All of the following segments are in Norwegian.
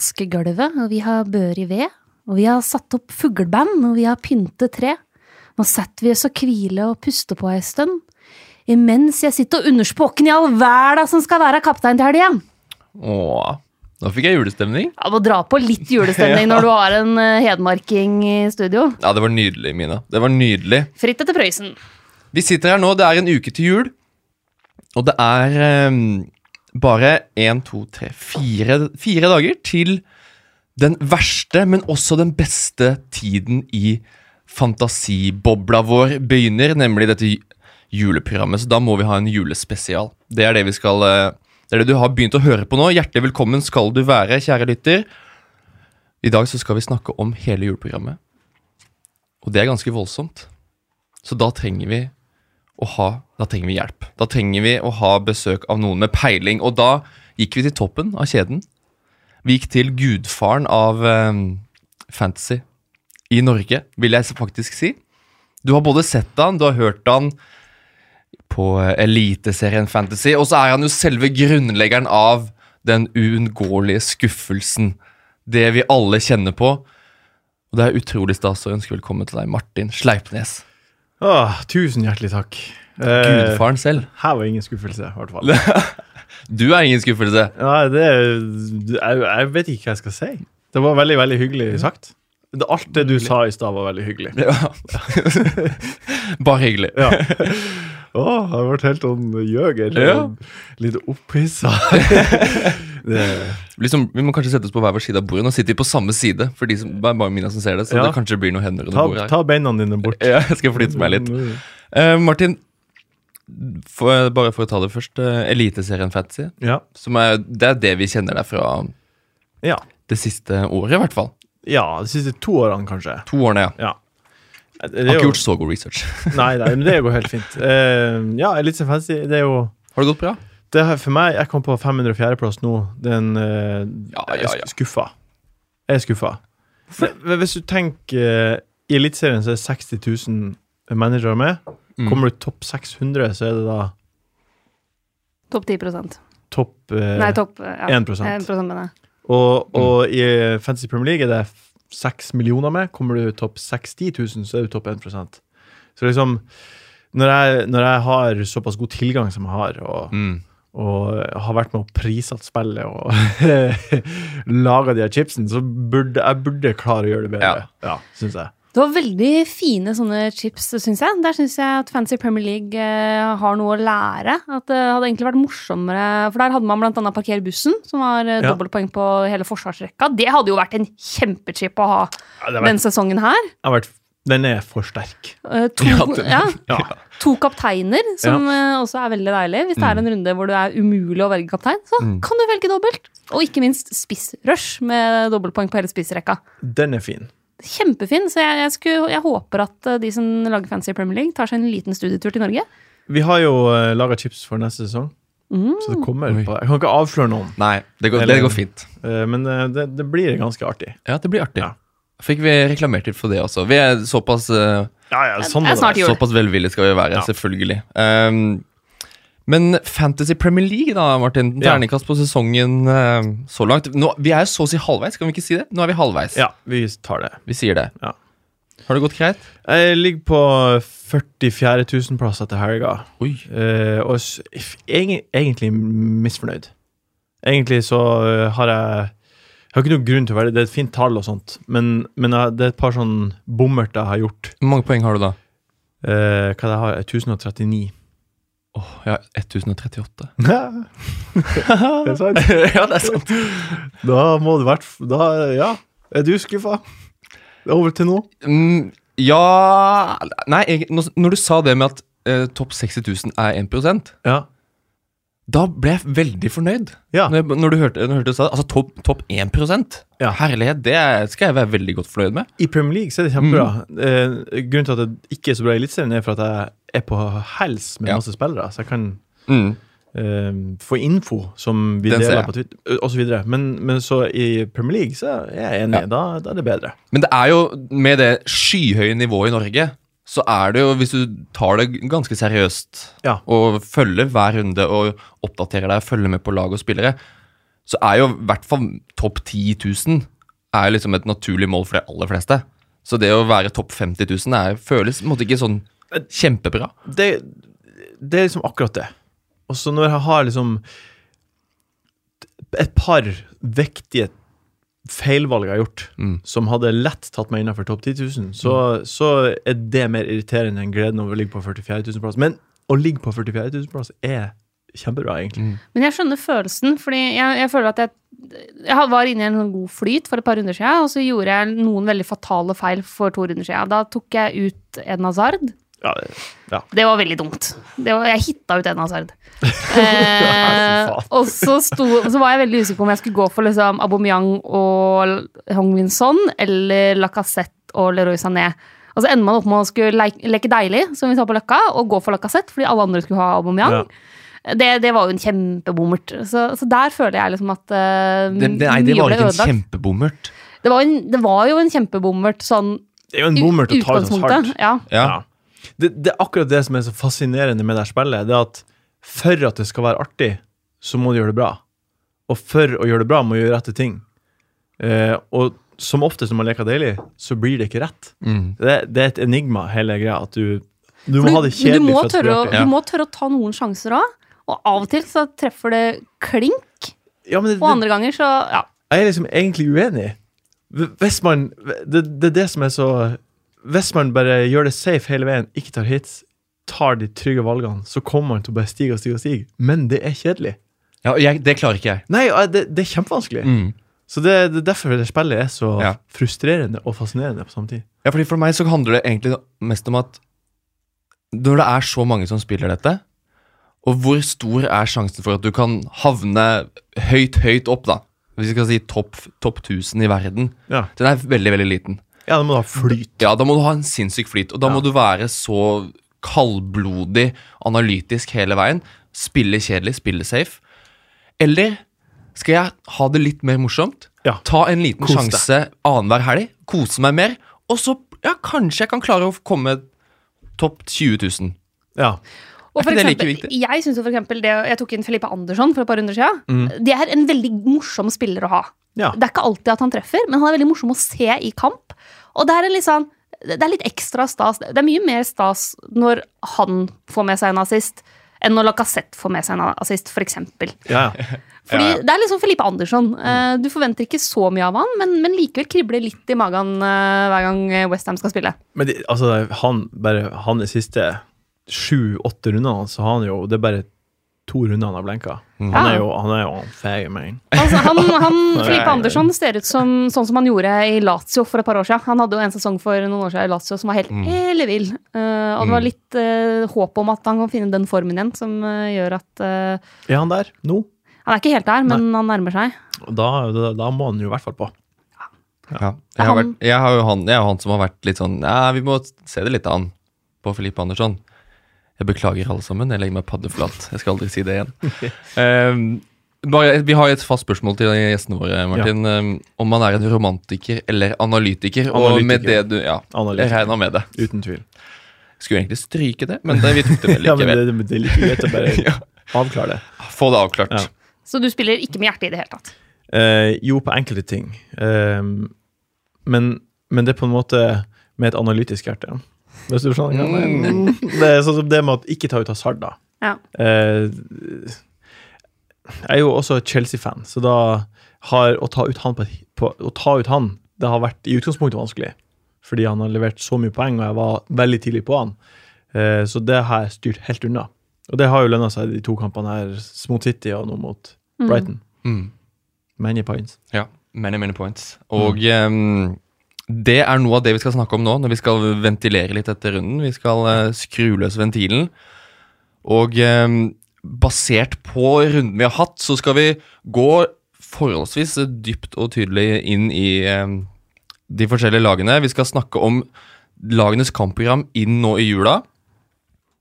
vasket gulvet, og vi har bør i ved. Og vi har satt opp fugleband, og vi har pyntet tre. Nå setter vi oss og hviler og puster på ei stund. Imens jeg sitter og underspåken i all verda som skal være kaptein til helga. Åh, nå fikk jeg julestemning. Ja, må dra på litt julestemning når du har en eh, hedmarking i studio. Ja, det var nydelig, Mina. Det var nydelig. Fritt etter Prøysen. Vi sitter her nå, det er en uke til jul. Og det er eh, bare én, to, tre, fire, fire dager til den verste, men også den beste tiden i fantasibobla vår begynner, nemlig dette juleprogrammet. Så da må vi ha en julespesial. Det er det vi skal eh, Det er det du har begynt å høre på nå. Hjertelig velkommen skal du være, kjære lytter. I dag så skal vi snakke om hele juleprogrammet. Og det er ganske voldsomt. Så da trenger vi å ha Da trenger vi hjelp. Da trenger vi å ha besøk av noen med peiling. Og da gikk vi til toppen av kjeden. Vi gikk til gudfaren av eh, fantasy i Norge, vil jeg faktisk si. Du har både sett han, du har hørt han på Eliteserien Fantasy, og så er han jo selve grunnleggeren av den uunngåelige skuffelsen. Det vi alle kjenner på. Og det er utrolig stas å ønske velkommen til deg, Martin Sleipnes. Åh, tusen hjertelig takk. Eh, Gudfaren selv. Her var ingen skuffelse, i hvert fall. Du er ingen skuffelse. Nei, det, jeg, jeg vet ikke hva jeg skal si. Det var veldig, veldig hyggelig sagt. Alt det du sa i stad, var veldig hyggelig. Ja. Bare hyggelig. Ja. Åh, jeg ble helt sånn gjøger. Ja. Litt opphissa. det, Liksom, vi må kanskje sette oss på hver vår side av bordet. Nå sitter vi på samme side, for de som, det er bare mine som ser det. Så Ja. det kanskje blir noe hender ta, ta beina dine bort. Ja, jeg skal flytte meg litt. Uh, Martin, for, bare for å ta det først. Uh, Eliteserien Fantasy. Ja. Som er, det er det vi kjenner deg fra Ja. det siste året, i hvert fall. ja, de siste to årene, kanskje. To årene, ja. Ja. Det er har ikke jo, gjort så god research. nei, nei, men det går helt fint. Uh, ja, Eliteserien Fantasy, det er jo Har det gått bra? Det her, For meg, jeg kom på 504.-plass nå. Den uh, Ja, Jeg ja, er ja. skuffa. Jeg er skuffa. Men, hvis du tenker eh, I Eliteserien så er det 60 000 managere med. Mm. Kommer du topp 600, så er det da Topp 10 topp eh, Nei, topp ja. 1 1 mener jeg. Og, og i Fantasy Premier League er det 6 millioner med. Kommer du topp 60 000, så er du topp 1% Så liksom når jeg, når jeg har såpass god tilgang som jeg har, og, Mm. Og har vært med å prissatt spillet og laga de her chipsene, så burde jeg burde klare å gjøre det bedre. Ja, synes jeg. Det var veldig fine sånne chips, syns jeg. Der syns jeg at Fancy Premier League eh, har noe å lære. At det hadde egentlig vært morsommere For der hadde man annet Parker bussen, som var eh, Ja. dobbeltpoeng på hele forsvarsrekka. Det hadde jo vært en kjempechip å ha Ja, vært, den sesongen her. Det har vært, den er for sterk. Uh, to, Ja, ja, den- Ja. to kapteiner, som eh, også er veldig deilig. Hvis det er en runde hvor det er umulig å velge kaptein, så Mm. kan du velge dobbelt. Og ikke minst spissrush med dobbeltpoeng på hele spissrekka. Den er fin. Kjempefin, så jeg, jeg, skulle, jeg håper at eh, de som lager Fancy Premier League, tar seg en liten studietur til Norge. Vi har jo uh, laga chips for neste sesong, Mm. så det kommer Oi. på Jeg kan ikke avsløre noen, Nei, det går, Eller- det går fint. Uh, men uh, det, det blir ganske artig. Ja, det blir artig. Ja. Fikk vi reklamert litt for det også. Vi er såpass uh, Ja, ja, sånn er snart Såpass velvillige skal vi være, Ja. selvfølgelig. Um, men Fantasy Premier League, da, Martin. Ja. Terningkast på sesongen uh, så langt. Nå, vi er jo så å si halvveis, kan vi ikke si det? Nå er vi halvveis. Ja, vi tar det. Vi sier det. Ja. Har det gått greit? Jeg ligger på 44 000-plass etter helga, Oi. Uh, og egentlig misfornøyd. Egentlig så eh, har jeg Jeg har ikke noen grunn til å være det. Det er et fint tall og sånt, men, men jeg, det er et par sånn bommert jeg har gjort. Hvor mange poeng har du da? Eh, hva er det jeg har 1039. Åh, jeg har 1038. det er sant. ja, det er sant. Da må du vært Da, ja. Er du skuffa? Over til nå? Mm, ja Nei, jeg, når, når du sa det med at eh, topp 60 000 er 1% Ja. Da ble jeg veldig fornøyd. Ja. Når, jeg- når du hørte, når du hørte. Altså topp top 1 Ja. Herlighet, det skal jeg være veldig godt fornøyd med. I Premier League så er det kjempebra. Eh, grunnen til at det ikke er så bra i Eliteserien, er for at jeg er på hels med Ja. masse spillere, så jeg kan Mm. eh, få info som vi Den deler på Twitter, osv. så videre. Men, men så i Premier League så er jeg enig. Da, da er det bedre. Men det er jo med det skyhøye nivået i Norge, så er det jo, hvis du tar det ganske seriøst Ja. og følger hver runde og oppdaterer deg, følger med på lag og spillere, så er jo i hvert fall topp 10 000 er liksom et naturlig mål for de aller fleste. Så det å være topp 50 000 er, føles måte ikke sånn kjempebra. det, det er liksom akkurat det. Og så når jeg har liksom et par viktige feilvalg jeg har gjort, Mm. som hadde lett tatt meg innenfor topp 10 000, så, så er det mer irriterende enn gleden over å ligge på 44 000 plass. Men å ligge på 44 000 plass er kjempebra, egentlig. Men jeg skjønner følelsen, fordi jeg, jeg føler at jeg, jeg var inne i en sånn god flyt for et par runder siden, og så gjorde jeg noen veldig fatale feil for to runder siden. Da tok jeg ut Edna Hazard. Ja, det- ja. Det var veldig dumt. Det var, jeg hitta ut en av Fy Eh, og så, sto, så var jeg veldig usikker på om jeg skulle gå for liksom Aubameyang og Hong-Min Son eller Lacassette og Leroy Sané. Og så ender man opp med å skulle leke, leke deilig, som vi sa på Løkka, og gå for Lacassette fordi alle andre skulle ha Aubameyang. Ja. Det, det var jo en kjempebommert. Så, så der føler jeg liksom at uh, Det, det, nei, det var ikke en kjempebommert. Det var, en, det var jo en kjempebommert sånn Det er jo en bommert å ta ut utgangspunktet. Ja. Ja. Det, det er akkurat det som er så fascinerende med det her spillet. Det er at for at det skal være artig, så må du gjøre det bra. Og for å gjøre det bra, må du gjøre rette ting. Eh, og som oftest når man leker deilig, så blir det ikke rett. Mm. Det, det er et enigma, hele greia. At du, du må må ha det men kjedelig du må, tørre, å- du må tørre å ta noen sjanser òg. Og av og til så treffer det klink, Ja, men det, og andre ganger så ja. jeg er liksom egentlig uenig. Hvis man det, det er det som er så Hvis man bare gjør det safe hele veien, ikke tar hits, tar de trygge valgene, så kommer man til å bare stige og stige og stige. Men det er kjedelig. Ja, jeg, det klarer ikke jeg. Nei, det, det er kjempevanskelig. Mm. Så det, er derfor det spillet er så Ja. frustrerende og fascinerende på samme tid. Ja, fordi For meg så handler det egentlig mest om at når det er så mange som spiller dette, og hvor stor er sjansen for at du kan havne høyt, høyt opp, da Hvis vi skal si topp top 1000 i verden, Ja, den er veldig, veldig liten. Ja da må du ha flyt. Ja, da må du ha en sinnssyk flyt, og da må du være så kaldblodig analytisk hele veien. Spille kjedelig, spille safe. Eller skal jeg ha det litt mer morsomt? Ja. Ta en liten Kos sjanse annenhver helg, kose meg mer, og så ja, kanskje jeg kan klare å komme topp 20 000. Ja. Og for eksempel, jeg synes for eksempel det, jeg tok inn Felipe Andersson for et par runder siden. Mm. Det er en veldig morsom spiller å ha. Ja. Det er ikke alltid at han treffer, men han er veldig morsom å se i kamp. Og det er, en litt sånn, det er litt ekstra stas. Det er mye mer stas når han får med seg en assist, enn når Lacassette får med seg en assist, for eksempel. ja. Fordi Ja, ja. Det er liksom Felipe Andersson. Eh, Du forventer ikke så mye av han, men, men likevel kribler litt i magen eh, hver gang Westham skal spille. Men de, altså, han bare Han de siste sju-åtte rundene så har han jo Det er bare to runder han har blenka. Han Ja. er jo han er jo en feige man. Altså, han, han, Nei. Andersson ser ut som sånn som han gjorde i Lazio for et par år siden. Han hadde jo en sesong for noen år siden i Lazio som var helt Mm. ellevill. Uh, og det var Mm. litt uh, håp om at han kan finne den formen igjen som uh, gjør at eh, Er han der nå? Han er ikke helt der, men han nærmer seg. Da, da, da må han jo i hvert fall på. Ja. Jeg, har vært, jeg, har jo han, jeg er jo han som har vært litt sånn Ja, vi må se det litt an på Filippe Andersson. Jeg beklager alle sammen. Jeg legger meg paddeflat. Jeg skal aldri si det igjen. Um, bare, vi har et fast spørsmål til gjestene våre, Martin. Ehm, om man er en romantiker eller analytiker. Og med det Analytiker. du Ja, jeg regner regna med det. Uten tvil. Skulle egentlig stryke det, men det, vi tok det vel Ja, men likevel. det, det er like greit å bare Ja. avklare det. Få det avklart. Ja. Så du spiller ikke med hjertet i det hele tatt. Uh, jo, på enkelte ting. Uh, men, men det er på en måte med et analytisk hjerte. Hvis du skjønner hva jeg mener? Det er sånn som det med at ikke ta ut Hazard, da. Ja. Eh, jeg er jo også Chelsea-fan, så da har å ta ut han på, på, å ta ut han, det har vært i utgangspunktet vanskelig. Fordi han har levert så mye poeng, og jeg var veldig tidlig på han. Eh, så det har jeg styrt helt unna. Og det har jo lønna seg de to kampene her, mot City og nå mot Mm. Brighton. Mm. Many points. Ja, many, many points. Og ehm, det er noe av det vi skal snakke om nå, når vi skal ventilere litt etter runden. Vi skal eh, skru løs ventilen. Og ehm, basert på runden vi har hatt, så skal vi gå forholdsvis dypt og tydelig inn i ehm, de forskjellige lagene. Vi skal snakke om lagenes kampprogram inn nå i jula,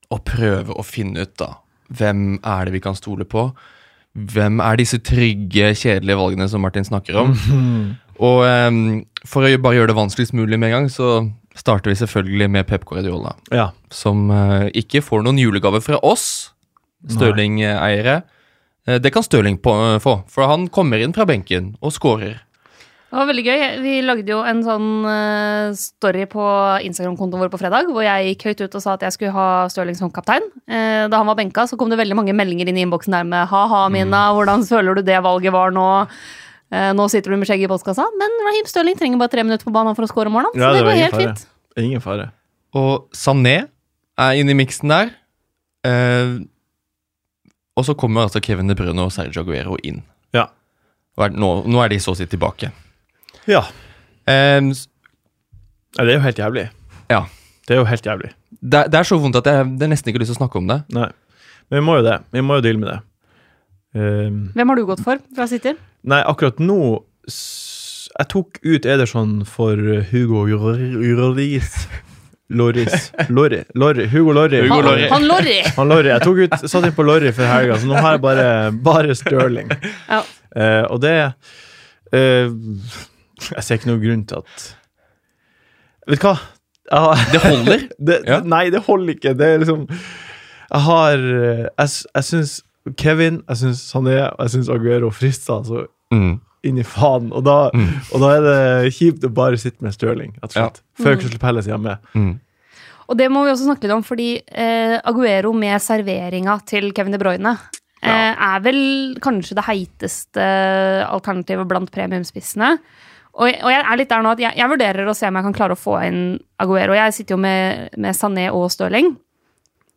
og prøve å finne ut da, hvem er det vi kan stole på. Hvem er disse trygge, kjedelige valgene som Martin snakker om? Og um, for å bare gjøre det vanskeligst mulig med en gang, så starter vi selvfølgelig med Pep Guardiola. Ja. Som uh, ikke får noen julegave fra oss, Stirling-eiere. Uh, Det kan Stirling på, uh, få, for han kommer inn fra benken og scorer. Det var veldig gøy. Vi lagde jo en sånn eh, story på Instagram-kontoen vår på fredag, hvor jeg gikk høyt ut og sa at jeg skulle ha Stirling som kaptein. Eh, da han var benka, så kom det veldig mange meldinger inn i innboksen der med ha-ha, Mina, hvordan føler du det valget var nå? Eh, nå sitter du med skjegget i postkassa. Men Raheem Stirling trenger bare tre minutter på banen for å score mål, så Ja, det det går helt fare. fint. Ingen fare. Og Sané er inne i miksen der. Eh, og så kommer altså Kevin De Bruyne og Sergio Aguero inn. Ja. Nå, nå er de så å si tilbake. Ja. Eh, Det er jo helt jævlig. Ja. Det er jo helt jævlig. det, det er så vondt at jeg det er nesten ikke lyst til å snakke om det. Nei. Men vi må jo det. Vi må jo deale med det. Ehm, Hvem har du gått for fra City? nei, akkurat nå Jeg tok ut Ederson for Hugo Lloris. Loris. Lorry. Lorry. Hugo Lorry. Hugo Han, Lorry. han Lorry! Han Lorry. Jeg tok ut, satt inn på Lorry for helga, så nå har jeg bare, bare Stirling. Ja. Uh, og det uh, Jeg ser ikke noen grunn til at Vet du hva? Jeg har, Det holder. det, Ja. Nei, det holder ikke. Det er liksom Jeg har eh, Jeg, jeg syns Kevin, jeg syns Sané og jeg syns Aguero frister altså Mm. inn i faen. Og da, Mm. og da er det kjipt å bare sitte med Stirling, rett og slett. Før Mm. Crystal Palace hjemme. Mm. Og det må vi også snakke litt om, fordi eh, Aguero med serveringa til Kevin De Bruyne eh, er vel kanskje det heiteste alternativet blant premiumspissene. Og, jeg- og jeg er litt der nå at jeg, jeg vurderer å se om jeg kan klare å få inn Aguero. Jeg sitter jo med, med Sané og Stirling,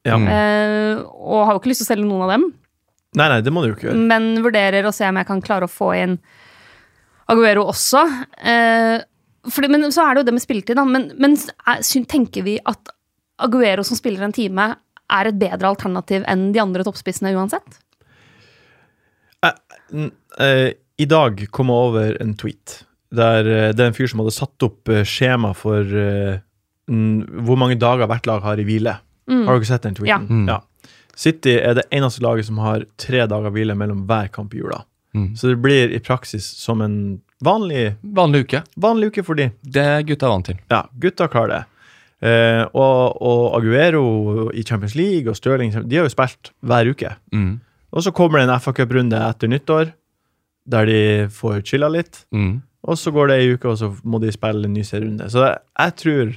Ja. Mm. eh, og har jo ikke lyst til å selge noen av dem. Nei, nei, det må du jo ikke gjøre. Men vurderer å se om jeg kan klare å få inn Aguero også. Eh, fordi, men så er det jo det med spilletid, da. Men, men er, tenker vi at Aguero som spiller en time, er et bedre alternativ enn de andre toppspissene uansett? N- eh, I dag kom jeg over en tweet der eh, det er en fyr som hadde satt opp eh, skjema for eh, hvor mange dager hvert lag har i hvile. Mm. Har dere sett den tweeten? Mm. Ja. City er det eneste laget som har tre dager hvile mellom hver kamp i jula. Mm. Så det blir i praksis som en vanlig, Vanlig uke. vanlig uke for de. Det er gutta vant til. Ja, gutta klarer det. Eh, og, og Aguero i Champions League og Stirling De har jo spilt hver uke. Mm. Og så kommer det en FA Cup-runde etter nyttår, der de får chilla litt. Mm. Og så går det ei uke, og så må de spille en ny serierunde. Så jeg tror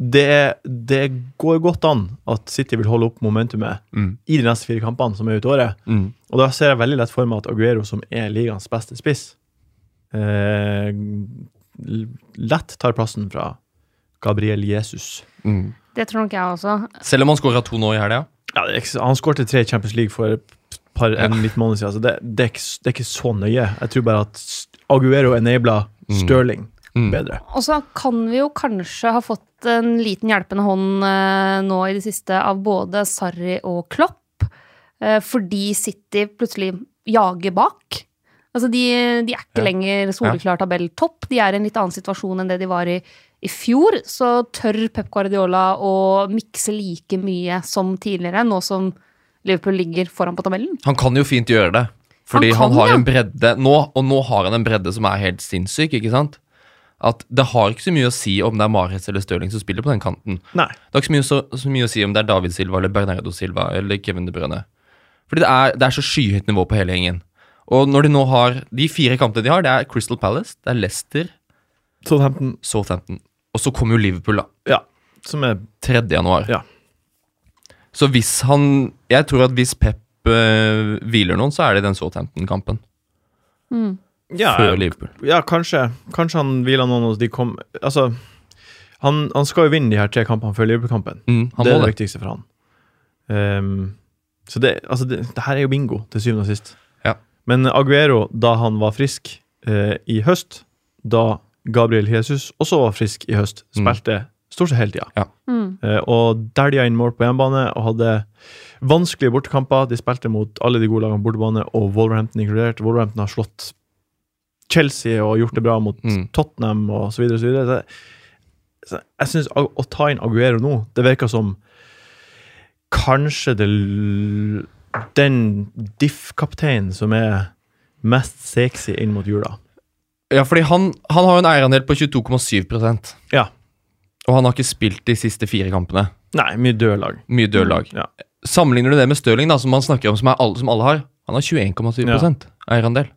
det, det går godt an at City vil holde opp momentumet Mm. i de neste fire kampene som er ute året. Mm. Og da ser jeg veldig lett for meg at Aguero, som er ligaens beste spiss, eh, lett tar plassen fra Gabriel Jesus. Mm. Det tror nok jeg også. Selv om han skåra to nå i helga. Ja, han skårte tre i Champions League for et par, en Ja. liten måned siden, så det, det, er ikke, det er ikke så nøye. Jeg tror bare at Aguero enabler Mm. Stirling Mm. bedre. Og så kan vi jo kanskje ha fått en liten hjelpende hånd eh, nå i det siste av både Sarri og Klopp, eh, fordi City plutselig jager bak. Altså de, de er ikke Ja. lenger soleklar tabelltopp, de er i en litt annen situasjon enn det de var i i fjor. Så tør Pep Guardiola å mikse like mye som tidligere, nå som Liverpool ligger foran på tabellen. Han kan jo fint gjøre det. Fordi Han han, har ja. en bredde nå, og nå har han en bredde som er helt sinnssyk, ikke sant? At det har ikke så mye å si om det er Mahrez eller Stirling som spiller på den kanten. Nei. Det har ikke så mye, så, så mye å si om det er David Silva eller Bernardo Silva eller Kevin De Bruyne. Fordi det er, det er så skyhøyt nivå på hele gjengen. Og når de nå har De fire kampene de har, det er Crystal Palace, det er Leicester, Southampton, Southampton. Og så kommer jo Liverpool, da. ja, som er 3. januar. Ja. Så hvis han Jeg tror at hvis Pep øh, hviler noen, så er det den Southampton-kampen. Ja, Før Liverpool. ja, kanskje. Kanskje han hviler noen, og de kom Altså, han, han skal jo vinne de her tre kampene før Liverpool-kampen. Mm, Det er det viktigste for han. Um, så det, altså det, det her er jo bingo, til syvende og sist. Ja. Men Aguero, da han var frisk eh, i høst, da Gabriel Jesus også var frisk i høst, Mm. stort sett hele tida. Mm. Eh, og dælja inn mål på hjemmebane og hadde vanskelige bortekamper. De spilte mot alle de gode lagene på bortebane, og Wolverhampton inkludert. Wolverhampton har slått Chelsea og gjort det bra mot Mm. Tottenham og så. Og så videre. Så, så jeg syns å ta inn Aguero nå, det virker som kanskje det, den diff-kapteinen som er mest sexy inn mot jula. Ja, fordi han, han har jo en eierandel på 22,7% Ja. Og han har ikke spilt de siste fire kampene. Nei, mye dødlag. Mye dødlag. Mm, Ja. Sammenligner du det med Stirling, da, som man snakker om, som, er alle, som alle har? Han har 21,7 Ja. eierandel.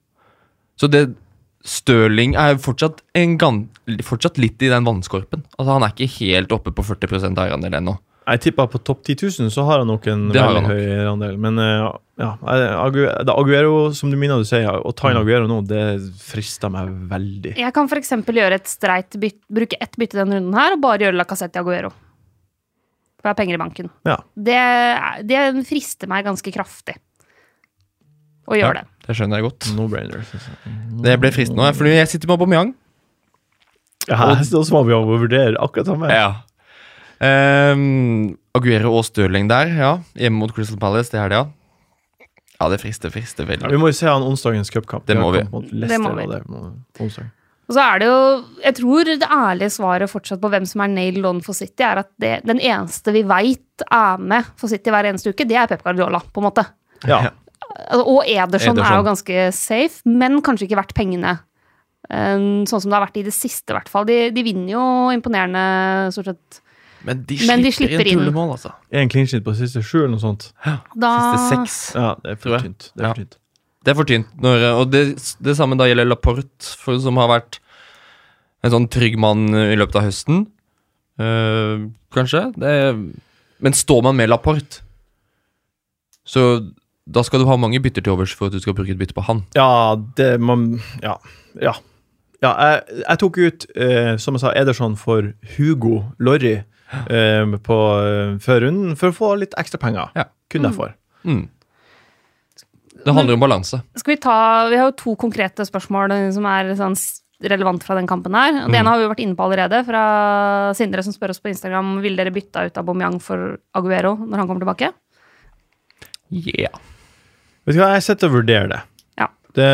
Så det Stirling er fortsatt, en gan, fortsatt litt i den vannskorpen. Altså Han er ikke helt oppe på 40% eierandel ennå. Jeg tipper på topp 10 000 så har han nok en Det veldig nok. høy andel. Men eh, ja, det er Aguero, som du minner du sier, å ta inn Mm. Aguero nå, det frister meg veldig. Jeg kan f.eks. gjøre et streit byt, bruke ett bytte denne runden her, og bare gjøre Lacassette i Aguero. For jeg har penger i banken. Ja. Det, det frister meg ganske kraftig å gjøre det. Det skjønner jeg godt. No-brainer. Det ble fristende nå, fordi jeg sitter med Aubameyang. Ja, også må vi å vurdere akkurat samme. Ja. Um, Aguero og Stirling der, ja. Hjemme mot Crystal Palace, det er det, ja. Ja, det frister, frister Ja, vi må jo se han onsdagens cupkamp. Det det må vi. Det må vi. og. Og så er det jo Jeg tror det ærlige svaret fortsatt på hvem som er nailed on for City, er at det, den eneste vi veit er med for City hver eneste uke, det er Pep Guardiola, på en måte. Ja. Altså, Og Ederson, er jo ganske safe, men kanskje ikke verdt pengene. Eh, Sånn som det har vært i det siste, i hvert fall. De, de vinner jo imponerende, stort sett. Men de Men de slipper, slipper inn tullemål, altså. En clean sheet på siste sju, eller noe sånt. Da, Siste seks. Ja, det er for tynt. Det er for Ja. tynt. Det er for tynt. Når, og det, det samme da gjelder Laporte, for, som har vært en sånn trygg mann i løpet av høsten. Uh, kanskje. Det, men står man med Laporte, så da skal du ha mange bytter til overs for at du skal bruke et bytte på han. Ja, det man Ja. Ja. ja jeg, jeg tok ut, eh, som jeg sa, Ederson for Hugo Lorry eh, på, eh, før runden for å få litt ekstra penger. Ja. Kun derfor. Mm. Det handler om balanse. skal vi ta Vi har jo to konkrete spørsmål eh, som er sånn relevant fra den kampen her. Det Mm. ene har vi jo vært inne på allerede, fra Sindre som spør oss på Instagram vil dere bytte ut Aubameyang for Aguero når han kommer tilbake. Yeah. Vet du hva, jeg sitter og vurderer det. Ja. det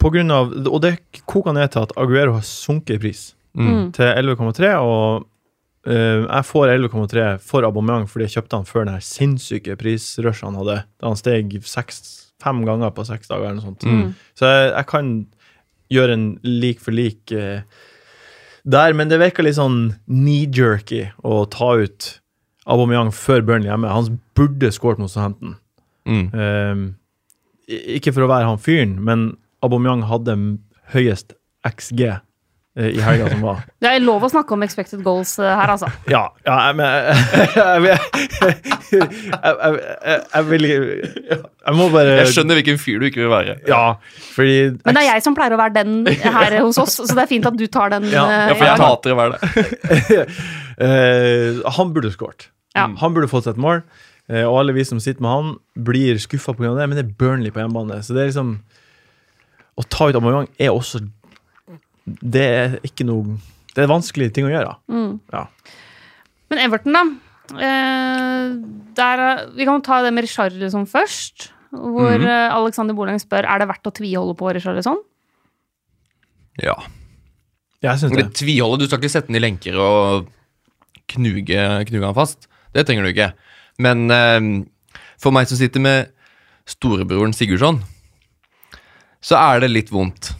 på grunn av, og det koker ned til at Aguero har sunket i pris Mm. til 11,3, og uh, jeg får 11,3 for abonnement fordi jeg kjøpte han før den her sinnssyke prisrushet han hadde, da han steg seks, fem ganger på seks dager eller noe sånt. Mm. Så jeg, jeg kan gjøre en lik for lik uh, der, men det virker litt sånn knee-jerky å ta ut Aubameyang før Burnley hjemme. Han burde skåret mot Southampton. Mm. Um, ikke for å være han fyren, men Aubameyang hadde høyest XG eh, i helga som var. Det er lov å snakke om expected goals eh, her, altså. Ja, ja jeg, men jeg, jeg, jeg, jeg, jeg vil Jeg må bare Jeg skjønner hvilken fyr du ikke vil være. Ja, fordi Men det er jeg som pleier å være den her hos oss, så det er fint at du tar den. Ja, eh, Ja, for jeg hater å være det. Eh, han burde skåret. Ja. Han burde fått seg et mål. Eh, og alle vi som sitter med han, blir skuffa pga. det, men det er Burnley på hjemmebane. Så det er liksom Å ta ut Aubameyang er også Det er ikke noe Det er vanskelige ting å gjøre. Mm. Ja. Men Everton, da. Eh, der, er- vi kan ta det med Richarlison først. Hvor mm -hmm. Alexander Boleng spør er det verdt å tviholde på Richarlison. Ja. Jeg syns det. Tviholde, Du skal ikke sette den i lenker og knuge, knuge han fast. Det trenger du ikke. Men eh, for meg som sitter med storebroren Sigurdsson, så er det litt vondt.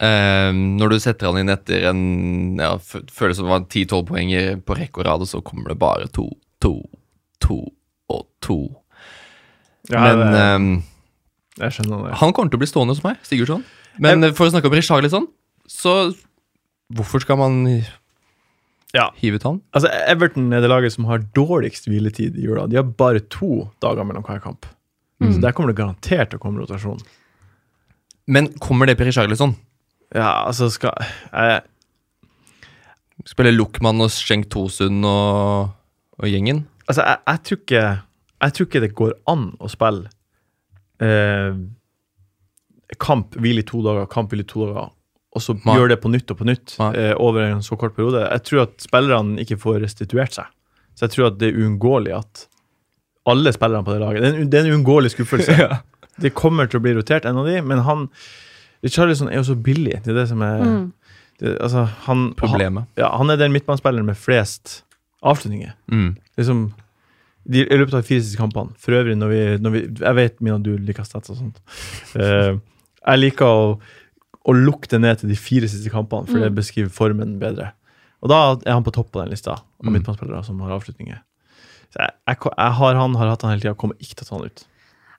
Eh, når du setter han inn etter en ja, føles som det var 10-12 poenger på rekke og rad, og så kommer det bare to, to, to og to. Ja, Men det, eh, jeg skjønner det. han kommer til å bli stående hos meg, Sigurdsson. Men jeg, for å snakke om Richarlison, så hvorfor skal man Ja. hive ut han? Altså, Everton er det laget som har dårligst hviletid i jula. De har bare to dager mellom hver kamp. Så der kommer det garantert til å komme rotasjon. Men kommer det Per Richarlison? Ja, altså skal jeg, Spiller Luckman og Schenk Tosund og, og gjengen? Altså, jeg, jeg, tror ikke, jeg tror ikke det går an å spille eh, kamp, hvile i to dager, kamp, hvile i to dager, og så Nei. gjør det på nytt og på nytt eh, over en så kort periode. Jeg tror at spillerne ikke får restituert seg. Så jeg tror at det er uunngåelig at alle spillerne på det laget Det er en, det er en uunngåelig skuffelse. Det kommer til å bli rotert, en av de, men han Richarlison er jo så billig. Det er det som er Mm. det, altså, han, Problemet. Han, ja, han er den midtbanespilleren med flest avslutninger Mm. liksom de, I løpet av de fysiske kampene. For øvrig, når vi, når vi Jeg vet Mina, du liker stats og sånt. Uh, jeg liker å, å lukte ned til de fire siste kampene, for det Mm. beskriver formen bedre. Og da er han på topp på den lista av Mm. midtbanespillere som har avslutninger. Så jeg, jeg, jeg har han, har hatt han hele tida, kommer ikke til å ta han ut.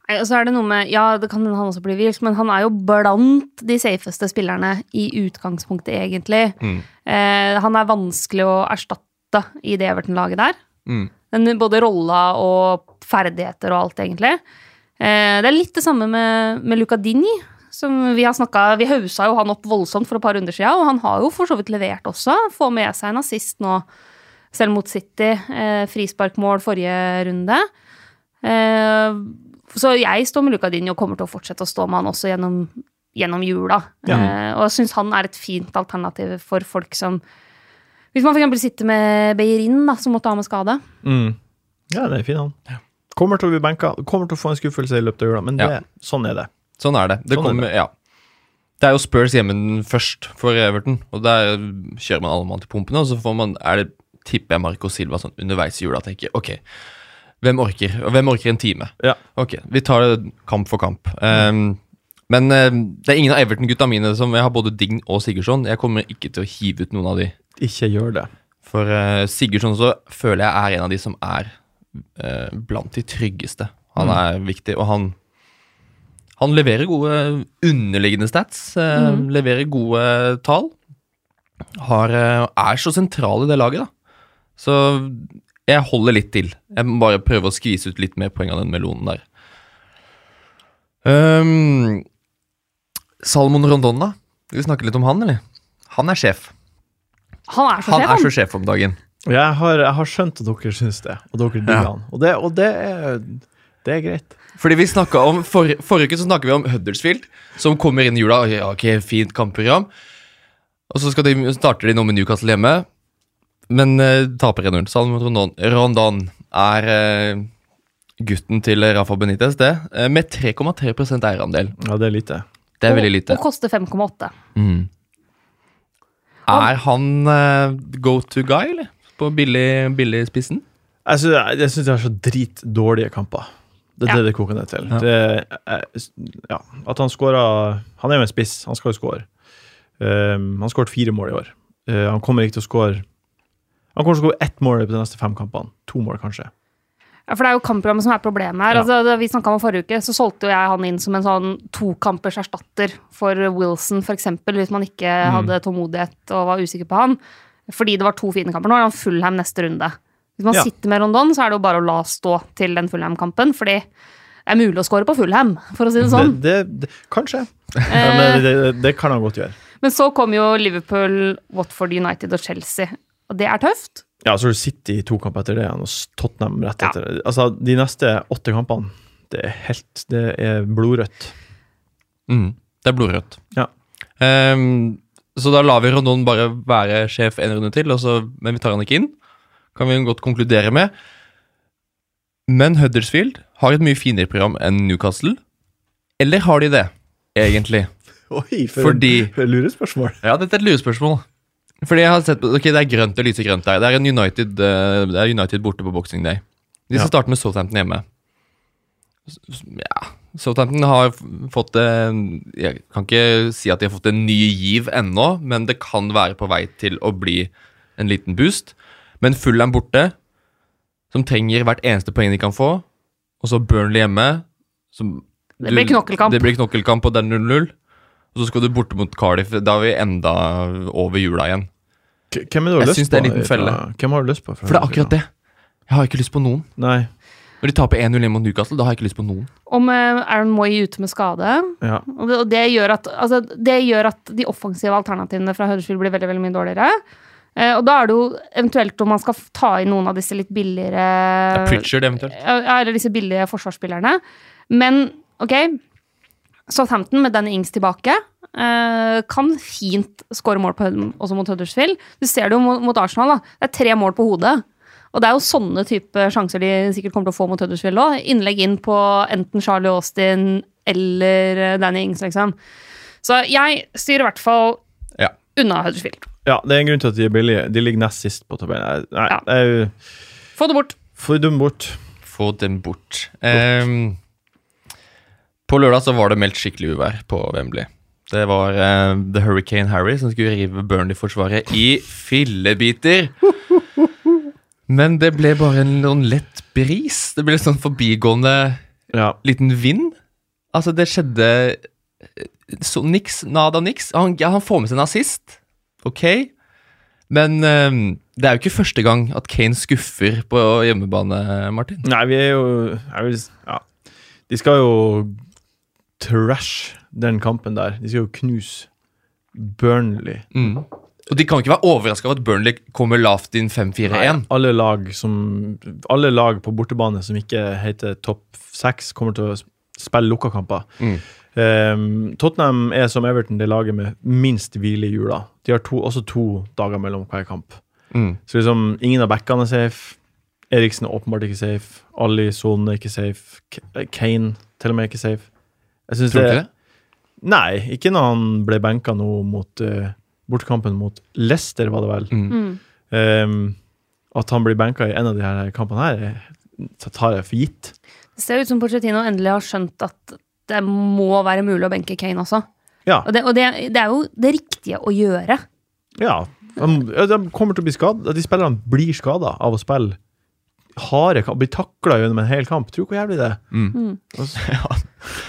Nei, og så er det noe med, ja, det kan hende han også blir vilt, men han er jo blant de safeste spillerne i utgangspunktet, egentlig. Mm. Eh, han er vanskelig å erstatte i det Everton-laget der. Mm. Den, både rolla og ferdigheter og alt, egentlig. Eh, det er litt det samme med, med Luca Dini. Som vi har snakket, vi hausa jo han opp voldsomt for et par runder siden, og han har jo for så vidt levert også. Får med seg en assist nå, selv mot City. Eh, frisparkmål forrige runde. Eh, så jeg står med Luca Dini og kommer til å fortsette å stå med han også gjennom, gjennom jula. Ja. Eh, og jeg syns han er et fint alternativ for folk som Hvis man f.eks. sitter med Beirin, da, som måtte ha med skade. Mm. Ja, det er fin han. Kommer til å bli benka, kommer til å få en skuffelse i løpet av jula, men det, Ja. sånn er det. Sånn er det. Det, Sånn er kommer, Ja. det er jo Spurs hjemme først for Everton, og der kjører man alle mann til pumpene, og så får man, er det, tipper jeg Marco Silva sånn underveis i jula tenker ok, hvem orker? Og hvem orker en time? Ja. Ok, vi tar det kamp for kamp. Um, men uh, det er ingen av Everton-gutta mine som Jeg har både Dign og Sigurdsson. Jeg kommer ikke til å hive ut noen av de. Ikke gjør det. For uh, Sigurdsson så føler jeg er en av de som er uh, blant de tryggeste. Han Mm. er viktig, og han Han leverer gode underliggende stats. Mm. Leverer gode tall. Har, eh, er så sentral i det laget, da. Så jeg holder litt til. Jeg må bare prøve å skvise ut litt mer poeng av den melonen der. Um, Salmon Rondon, da? Skal vi snakke litt om han, eller? Han er sjef. Han er så Han sjef, er så sjef om dagen. Jeg har, jeg har skjønt at dere syns det, og dere digger Ja. han. Og, det, og det, er, det er greit. Fordi vi om, for, Forrige uke så snakket vi om Huddersfield, som kommer inn i jula. og Ja, ok, fint kampprogram. Og så skal de, starter de nå med Newcastle hjemme, men uh, taper 1-0. Salm Rondon, Rondon er uh, gutten til Rafa Benitez, det. Uh, med 3,3% eierandel. Ja, det er lite. Det er Og- veldig lite. Og koster 5,8. Mm. Er han uh, go to guy, eller? På billig, billig spissen? Jeg syns, det er så dritdårlige kamper. Det er Ja. det det koker ned til. Ja. Det, ja, at han skåra Han er jo en spiss, han skal jo skåre. Um, han skåret fire mål i år. Uh, han kommer ikke til å skåre Han kommer til å skåre ett mål på de neste fem kampene. To mål, kanskje. Ja, for det er jo kampprogrammet som er problemet her. Ja. Altså, da vi snakka om forrige uke, så solgte jo jeg han inn som en sånn tokampers erstatter for Wilson, f.eks., hvis man ikke Mm. hadde tålmodighet og var usikker på han. Fordi det var to fine kamper. Nå er han Fullham neste runde. Hvis man Ja. sitter med Rondon, så er det jo bare å la stå til den Fulham-kampen, fordi det er mulig å score på Fulham, for å si det sånn. Det, det, det, kanskje. Ja, Eh, men det, det kan han godt gjøre. Men så kom jo Liverpool, Watford United og Chelsea, og det er tøft. Ja, så har du City i to kamper etter det, og Tottenham rett etter det. Altså, de neste åtte kampene, det er helt Det er blodrødt. Mm. Det er blodrødt. Ja. Um, så da lar vi Rondon bare være sjef en runde til, og så, men vi tar han ikke inn. Kan vi godt konkludere med. Men Huddersfield har et mye finere program enn Newcastle. Eller har de det, egentlig? Oi, for Fordi et lurespørsmål. Ja, dette er et lurespørsmål. Fordi jeg har sett ok, Det er grønt, det lyser grønt der. Det er, en United, eh, det er United borte på Boxing Day. De skal Ja. starte med Southampton hjemme. Ja, Southampton har fått Jeg kan ikke si at de har fått en ny giv ennå, men det kan være på vei til å bli en liten boost. Men Fulham borte, som trenger hvert eneste poeng de kan få. Og så Burnley hjemme. Som Det blir knokkelkamp. Det blir knokkelkamp, og det er 0-0. Og så skal du borte mot Cardiff. Da er vi enda over jula igjen. K- Hvem er du har Jeg lyst det er en på? liten felle. Hvem har du lyst på? For det er akkurat det. Jeg har ikke lyst på noen. Nei. Når de taper 1-0 hjemme mot Newcastle, da har jeg ikke lyst på noen. Om eh, Aaron Moy ute med skade. Ja. Og det, gjør at, altså, det gjør at de offensive alternativene fra Huddersfield blir veldig veldig mye dårligere. Eh, og da er det jo eventuelt om man skal ta inn noen av disse litt billigere er Pritchard eventuelt. Eller disse billige forsvarsspillerne. Men ok, Southampton med Danny Ings tilbake eh, kan fint skåre mål på, også mot Huddersfield. Du ser det jo mot, mot Arsenal. da. Det er tre mål på hodet. Og det er jo sånne type sjanser de sikkert kommer til å få mot Huddersfield òg. Innlegg inn på enten Charlie Austin eller eh, Danny Ings, liksom. Så jeg styrer i hvert fall Ja. unna Huddersfield. Ja, det er en grunn til at de er billige. De ligger nest sist på tabellen. Nei, Ja. det er jo Få det bort. Få dem bort. Få dem bort. Ehm, på lørdag så var det meldt skikkelig uvær på Wembley. Det var eh, The Hurricane Harry som skulle rive Burnley-forsvaret i fillebiter. Men det ble bare en noen lett bris. Det ble sånn forbigående Ja. liten vind. Altså, det skjedde eh, så niks, nada niks. Han, ja, han får med seg en assist, ok, men um, det er jo ikke første gang at Kane skuffer på hjemmebane, Martin. Nei, vi er jo er vi, Ja. De skal jo trash den kampen der. De skal jo knuse Burnley. Mm. Og de kan ikke være overraska over at Burnley kommer lavt inn 5-4-1. Alle lag Alle lag på bortebane som ikke heter topp seks, kommer til å spille lukka kamper. Mm. Ehm, Tottenham er som Everton det laget med minst hvile i jula. De har to, også to dager mellom hver kamp. Mm. Så liksom, ingen av backene er safe. Eriksen er åpenbart ikke safe. Ali Son er ikke safe. K- Kane til og med er ikke safe. Jeg synes Tror du ikke det? Nei, ikke når han ble benka nå mot uh, bortekampen mot Leicester, var det vel. Mm. Mm. Ehm, at han blir benka i en av de her kampene her, eh, så tar jeg for gitt. Det ser ut som Porcetino endelig har skjønt at det må være mulig å benke Kane også. Ja. Og, det, og det, det er jo det riktige å gjøre. ja. De, de kommer til å bli skadet. De spillerne blir skada av å spille harde kamp. Blir takla gjennom en hel kamp. Tror du hvor jævlig det er? Mm. Ja,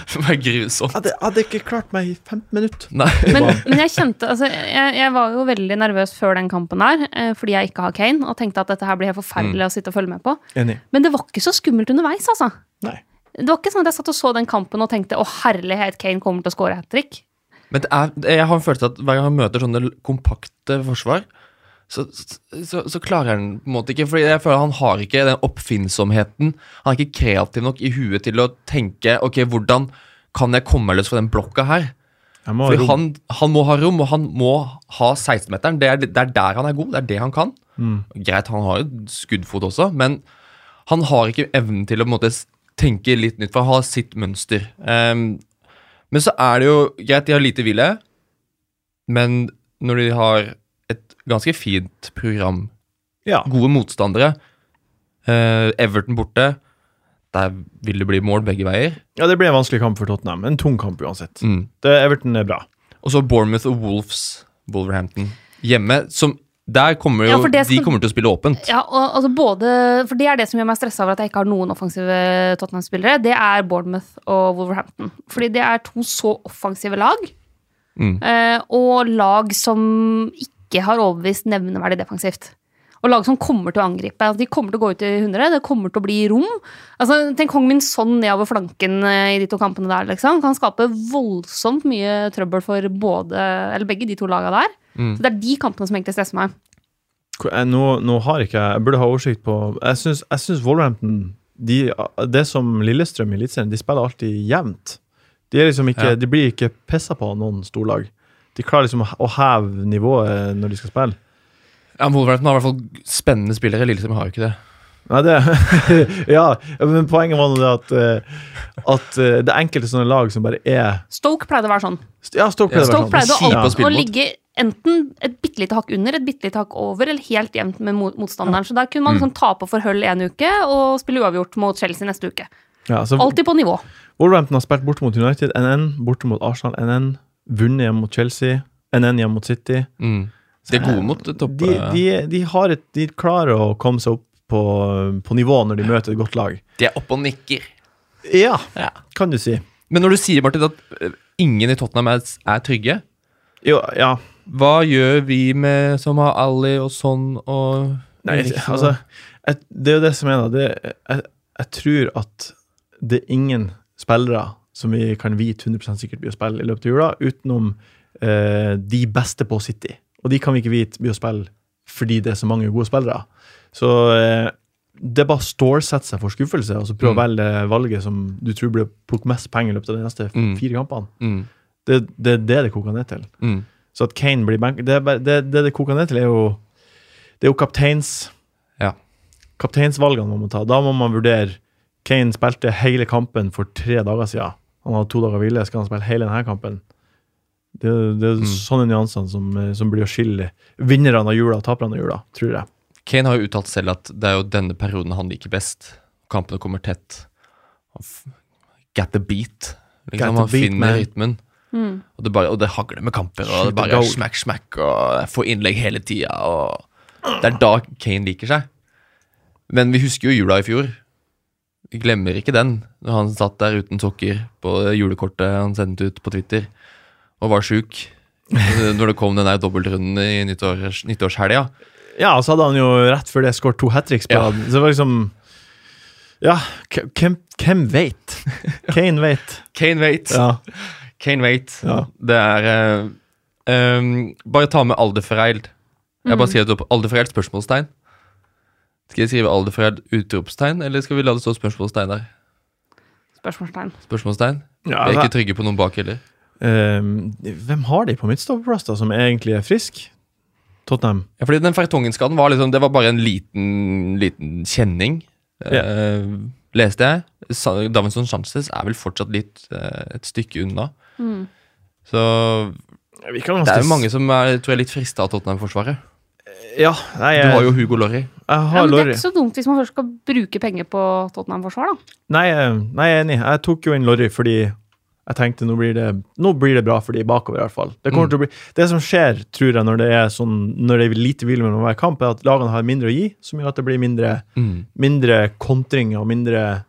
det var grusomt. Hadde, hadde ikke klart meg i 15 minutter. Nei. Men, men jeg kjente altså, jeg, jeg var jo veldig nervøs før den kampen der, eh, fordi jeg ikke har Kane, og tenkte at dette her blir helt forferdelig å sitte og følge med på. Enig. Men det var ikke så skummelt underveis, altså. Nei. Det var ikke sånn at jeg satt og så den kampen og tenkte å herlighet, Kane kommer til å score hat trick. Men det er, jeg har en følelse at hver gang han møter sånne kompakte forsvar, så, så, så klarer han på en måte ikke Fordi jeg føler han har ikke den oppfinnsomheten. Han er ikke kreativ nok i huet til å tenke Ok, hvordan kan jeg komme løs fra den blokka her? Fordi han, han må ha rom, og han må ha 16-meteren. Det, det er der han er god. Det er det han kan. Mm. Greit, han har jo skuddfot også, men han har ikke evnen til å på en måte s- tenke litt nytt, for han har sitt mønster. Um, men så er det jo greit, de har lite hvile, men når de har et ganske fint program, Ja. gode motstandere, uh, Everton borte, der vil det bli mål begge veier. ja, det blir en vanskelig kamp for Tottenham. En tung kamp uansett. Mm. Det, Everton er bra. Og så Bournemouth og Wolves, Wolverhampton, hjemme, som der kommer jo, Ja, det de kommer til å spille åpent. Ja, og altså både, for Det er det som gjør meg stressa over at jeg ikke har noen offensive Tottenham-spillere. Det er Bournemouth og Wolverhampton. Fordi det er to så offensive lag, Mm. eh, og lag som ikke har overbevist nevneverdig defensivt. Og lag som kommer til å angripe. Altså, de kommer til å gå ut i 100, det kommer til å bli rom. Altså, Tenk Hong Min Son nedover flanken eh, i de to kampene der. liksom. Kan skape voldsomt mye trøbbel for både, eller begge de to laga der. Mm. Så Det er de kampene som egentlig stresser meg. Nå, nå har ikke jeg Jeg burde ha oversikt på Jeg syns, jeg syns Wolverhampton de, Det som Lillestrøm i Eliteserien, de spiller alltid jevnt. De, er liksom ikke, Ja. de blir ikke pissa på av noen storlag. De klarer liksom å, å heve nivået når de skal spille. Ja, Wolverhampton har i hvert fall spennende spillere. Lillestrøm har jo ikke det. Nei, det Ja, men poenget var nå det at, eh, at eh, det er enkelte sånne lag som bare er Stoke pleide å være sånn. Ja, Stoke pleide Stoke pleide sånn. å å å ligge enten et bitte lite hakk under, et bitte lite hakk over, eller helt jevnt med motstanderen. motstanderen. Så der kunne man Mm. liksom tape for Hull en uke og spille uavgjort mot Chelsea neste uke. Ja, så Alltid på nivå. Wolverhampton har spilt borte mot United 1-1, borte mot Arsenal 1-1, vunnet hjemme mot Chelsea, 1-1 hjemme mot City. Mm. De er gode mot topp... De, de, de, et, de klarer å komme seg opp på, på nivå når de møter et godt lag. de er oppe og nikker. Ja, Ja. kan du si. Men når du sier Martin, at eh, ingen i Tottenham er, er trygge, Jo, ja. hva gjør vi med som har Ali og sånn og Nei, altså jeg, Det er jo det som er. Det, jeg, jeg tror at det er ingen spillere som vi kan vite 100 sikkert blir å spille i løpet av jula, utenom eh, de beste på City. Og de kan vi ikke vite blir å spille fordi det er så mange gode spillere. Så eh, det er bare stålsette seg for skuffelse og så prøve Mm. å velge valget som du tror blir å plukke mest penger i løpet av de neste Mm. fire kampene. mm, Det, det er det det koker ned til. mm. Så at Kane blir bank... Det, det, det det koker ned til, er jo Det er jo kapteins Ja. Kapteinsvalgene man må ta. Da må man vurdere Kane spilte hele kampen for tre dager siden. Han hadde to dager hvile. Skal han spille hele denne kampen? Det, det er Mm. sånne nyansene som, eh, som blir å skille vinnerne av jula og taperne av jula, tror jeg. Kane har jo uttalt selv at det er jo denne perioden han liker best. Kampene kommer tett. Get the beat. Get Liksom, the han beat, finner man. rytmen. Mm. Og det, bare, og det hagler med kamper, og Shoot det bare er smack, smack, og får innlegg hele tida. Det er da Kane liker seg. Men vi husker jo jula i fjor. Vi glemmer ikke den, når han satt der uten sokker på julekortet han sendte ut på Twitter, og var sjuk. Når det kom den der dobbeltrunden i nyttårs, nyttårshelga. Ja, og så hadde han jo rett før det skåret to hat tricks på Ja. Så det var liksom Ja, hvem, hvem veit? Kane veit. Kane veit. Ja. Kane veit. Ja. Det er uh, um, Bare ta med Alderforeld. Jeg bare skriver det opp. Alderforeid spørsmålstegn. Skal jeg skrive Alderforeld utropstegn, eller skal vi la det stå spørsmålstegn der? Spørsmålstegn. Spørsmålstegn? Ja, Vi er ikke trygge på noen bak heller. Um, hvem har de på midtstopperplass da, som egentlig er frisk? Tottenham. Ja, fordi den Fertongen-skaden var liksom Det var bare en liten, liten kjenning, eh, leste jeg. Davinson Sanchez er vel fortsatt litt eh, et stykke unna. Mm. Så Vi kan det er jo mange som er tror jeg, litt frista av Tottenham-forsvaret. Ja, nei, Du har jo Hugo Lorry. jeg Ja, men det er ikke så dumt hvis man først skal bruke penger på Tottenham-forsvar, da. Nei, nei, jeg er enig. Jeg tok jo inn Lorry fordi jeg tenkte nå blir det, nå blir det bra for de bakover, i hvert fall. Det, Mm. bli, det som skjer, tror jeg, når det er sånn Når det er lite hvile mellom hver kamp, er at lagene har mindre å gi, som gjør at det blir mindre, Mm. mindre kontringer og mindre,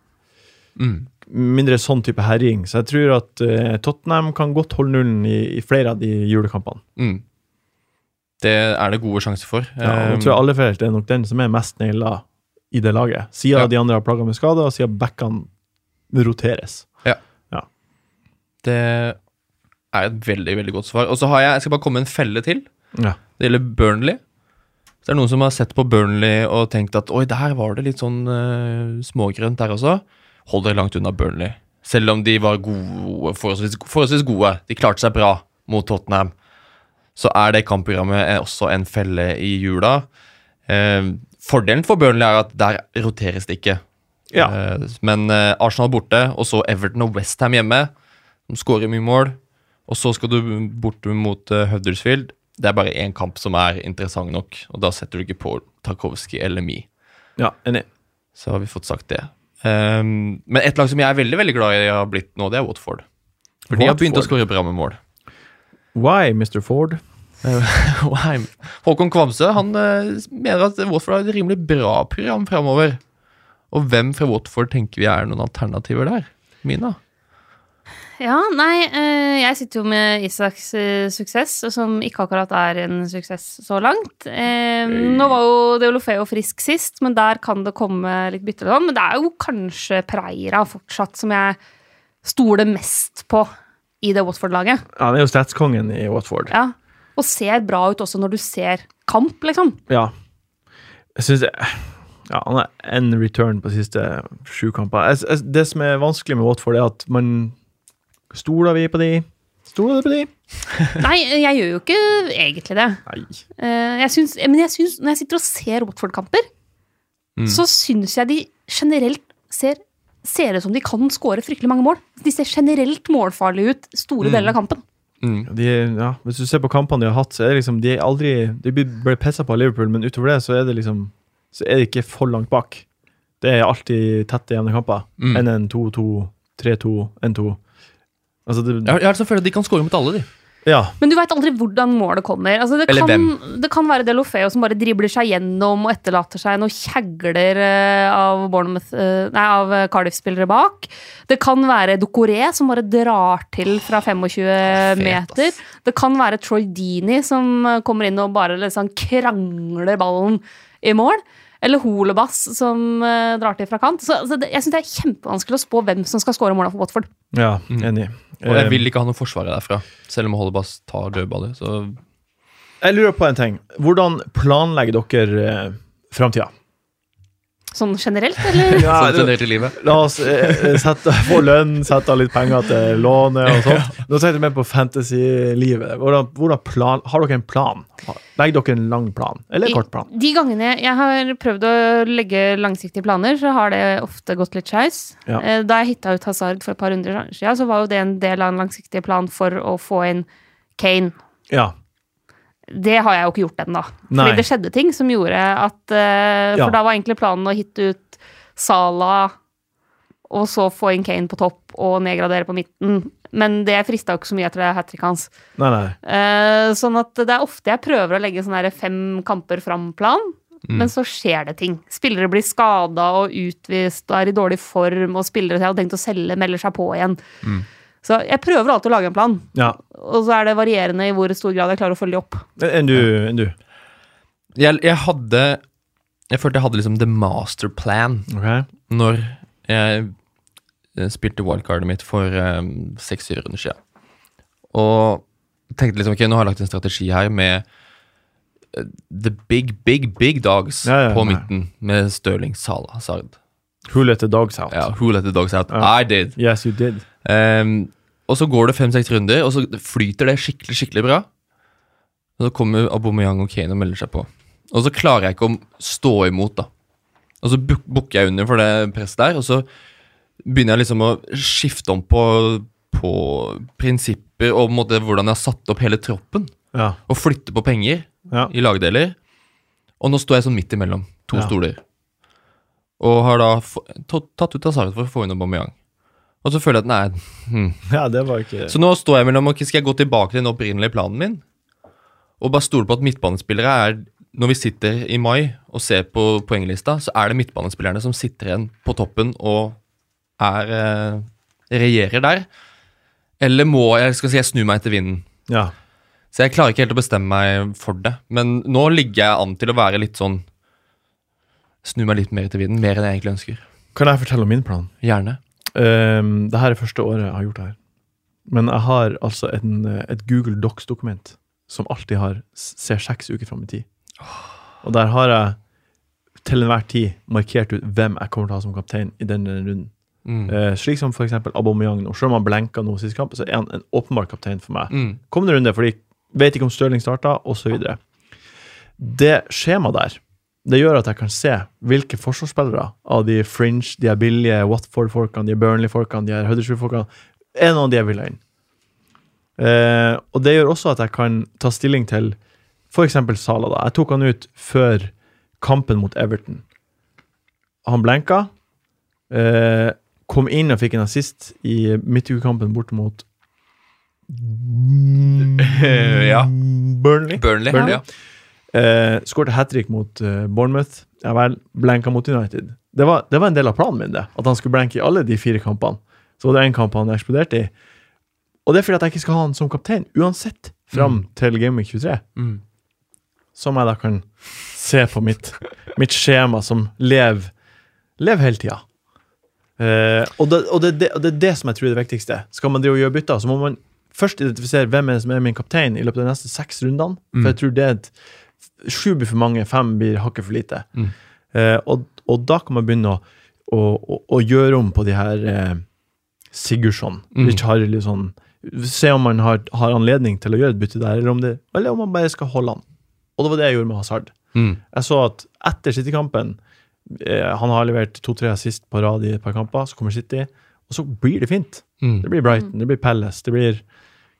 Mm. mindre sånn type herjing. Så jeg tror at uh, Tottenham kan godt holde nullen i, i flere av de julekampene. Mm. Det er det gode sjanser for. Ja, Um, jeg tror alle Allefelt er nok den som er mest naila i det laget. Siden Ja. de andre har plaga med skader, og siden backene roteres. Det er et veldig veldig godt svar. Og så har jeg, jeg skal bare komme med en felle til. Ja. Det gjelder Burnley. Så det er noen som har sett på Burnley og tenkt at oi, der var det litt sånn uh, smågrønt der også. Hold dere langt unna Burnley. Selv om de var gode, forholdsvis, forholdsvis gode. De klarte seg bra mot Tottenham. Så er det kampprogrammet også en felle i jula. Uh, fordelen for Burnley er at der roteres det ikke. Ja. Uh, men Arsenal borte, og så Everton og Westham hjemme. De skårer mye mål. Og så skal du bort mot uh, Huddersfield. Det er bare én kamp som er interessant nok, og da setter du ikke på Tarkovskij eller Me. ja, enig. Så har vi fått sagt det. Um, men et lag som jeg er veldig veldig glad i har blitt nå, det er Watford. For de har begynt å skåre bra med mål. Why, Mr. Ford? Why? Håkon Kvamsø han uh, mener at Watford har et rimelig bra program framover. Og hvem fra Watford tenker vi er noen alternativer der? Mina? Ja, nei, eh, jeg sitter jo med Isaks eh, suksess, som ikke akkurat er en suksess så langt. Eh, nå var jo Deolofeo frisk sist, men der kan det komme litt bytter sånn. Men det er jo kanskje Preira fortsatt som jeg stoler mest på i det Watford-laget. Ja, han er jo statskongen i Watford. Ja. Og ser bra ut også når du ser kamp, liksom. Ja. Jeg synes Ja, han har én return på de siste sju kamper. Det som er vanskelig med Watford, er at man Stoler vi på de? Stoler du på de? Nei, jeg gjør jo ikke egentlig det. Nei. Eh, jeg synes, men jeg synes, når jeg sitter og ser Watford-kamper, Mm. så syns jeg de generelt ser ser ut som de kan skåre fryktelig mange mål. De ser generelt målfarlige ut store Mm. deler av kampen. Mm. De, ja, hvis du ser på kampene de har hatt, så er det liksom De er aldri De blir ble pissa på av Liverpool, men utover det så er det liksom Så er det ikke for langt bak. Det er alltid tette, jevne kamper. Mm. Enn en 2-2, 3-2, 1-2. Altså, det Jeg, har- jeg altså at de kan score mot alle, de. Ja. Men du veit aldri hvordan målet kommer. Altså, det, Eller kan, det kan være Delofeo som bare dribler seg gjennom og etterlater seg noen kjegler eh, av, eh, av eh, Cardiff-spillere bak. Det kan være Dokoré som bare drar til fra 25 meter. Det kan være Troy Dini som kommer inn og bare liksom krangler ballen i mål. Eller Holebass som drar til fra kant. Så, altså, det, jeg syns det er kjempevanskelig å spå hvem som skal skåre måla for Watford. ja enig. Mm. Og jeg Eh, vil ikke ha noe forsvar derfra, selv om Holdebass tar dødballer. Så Jeg lurer på en ting. Hvordan planlegger dere eh, framtida? Sånn generelt, eller? Ja, sånn generelt i livet. La oss eh, sette, få lønn, sette av litt penger til lånet og sånt. Nå tenkte jeg mer på fantasy-livet. Hvordan, hvordan plan, har dere en plan? Legger dere en lang plan, eller en kort plan? De gangene jeg har prøvd å legge langsiktige planer, så har det ofte gått litt skeis. Ja. Eh, Da jeg hitta ut Hazard for et par hundre siden, så var jo det en del av en langsiktig plan for å få inn Kane. Ja. Det har jeg jo ikke gjort ennå. Fordi det skjedde ting som gjorde at For Ja. Da var egentlig planen å hitte ut Sala og så få inn Kane på topp og nedgradere på midten. Men det frista jo ikke så mye etter det hat tricket hans. Nei, nei. Uh, sånn at det er ofte jeg prøver å legge sånn her fem kamper fram-plan. men så skjer det ting. Spillere blir skada og utvist og er i dårlig form, og spillere jeg hadde tenkt å selge, melder seg på igjen. Så jeg prøver alltid å lage en plan, Ja. og så er det varierende i hvor stor grad jeg klarer å følge opp. Enn du? Enn du? Jeg, jeg hadde Jeg følte jeg hadde liksom the master plan Ok. når jeg eh, spilte wildcardet mitt for um, seks-syv runder siden. Og tenkte liksom ok, nå har jeg lagt en strategi her med eh, the big, big, big dogs Ja, ja, på nei. midten, med Stirling, Salah, Hazard. Who let the dogs out? Ja, who let the dogs out? I did. Yes, you did. Um, og så går det fem-seks runder, og så flyter det skikkelig skikkelig bra. Og så kommer Aubameyang og Kane og melder seg på. Og så klarer jeg ikke å stå imot, da. Og så buk- bukker jeg under for det presset der, og så begynner jeg liksom å skifte om på, på prinsipper og måte hvordan jeg har satt opp hele troppen. Ja. Og flytte på penger ja. i lagdeler. Og nå står jeg sånn midt imellom to Ja. stoler. Og har da tatt ut Hazard for å få inn Aubameyang. Og så føler jeg at nei, hmm, ja, det var ikke så nå står jeg mellom ok, Skal jeg gå tilbake til den opprinnelige planen min? Og bare stole på at midtbanespillere er Når vi sitter i mai og ser på poenglista, så er det midtbanespillerne som sitter igjen på toppen og er eh, regjerer der. Eller må jeg skal si jeg snu meg etter vinden? Ja. Så jeg klarer ikke helt å bestemme meg for det. Men nå ligger jeg an til å være litt sånn Snu meg litt mer etter vinden. Mer enn jeg egentlig ønsker. Kan jeg fortelle om min plan? Gjerne. Um, det her er første året jeg har gjort det her. Men jeg har altså en, eh, et Google Docs-dokument som alltid har, ser seks uker fram i tid. Og der har jeg til enhver tid markert ut hvem jeg kommer til å ha som kaptein i denne runden. Mm. Uh, slik som eksempel Aubameyang Og Selv om han blenka nå sist kamp, så er han en åpenbar kaptein for meg. Mm. Kommende runde, fordi vet ikke om Stirling starta, osv. Det skjemaet der det gjør at jeg kan se hvilke forsvarsspillere av de fringe, de er billige Watford-folkene, de er Burnley-folkene, de er Huddersfield-folkene Er noen av de jeg vil ha inn. Eh, og det gjør også at jeg kan ta stilling til f.eks. Sala. da. Jeg tok han ut før kampen mot Everton. Han blenka. Eh, kom inn og fikk en assist i midtukekampen bort mot Ja. Burnley. Burnley. Burnley. Ja. Eh, Skåret hat trick mot eh, Bournemouth. Ja vel, blenka mot United. Det var, det var en del av planen min, det. At han skulle blenke i alle de fire kampene. Så var det én kamp han eksploderte i. Og det er fordi at jeg ikke skal ha han som kaptein uansett fram til Game 23. Mm. Som jeg da kan se på mitt, mitt skjema som lever lev hele tida. Eh, og, det, og, det, det, og det er det som jeg tror er det viktigste. Skal man det og gjøre bytter, så må man først identifisere hvem er som er min kaptein i løpet av de neste seks rundene. Mm. For jeg tror det er et Sju blir for mange, fem blir hakket for lite. Mm. Eh, og, og da kan man begynne å, å, å, å gjøre om på de her eh, Sigurdsson, Mm. Richarlison Se om man har, har anledning til å gjøre et bytte der, eller om, det, eller om man bare skal holde han. Og det var det jeg gjorde med Hazard. Mm. Jeg så at etter City-kampen eh, Han har levert to-tre assist på rad i et par kamper, så kommer City, og så blir det fint. Mm. Det blir Brighton, det blir Palace, det blir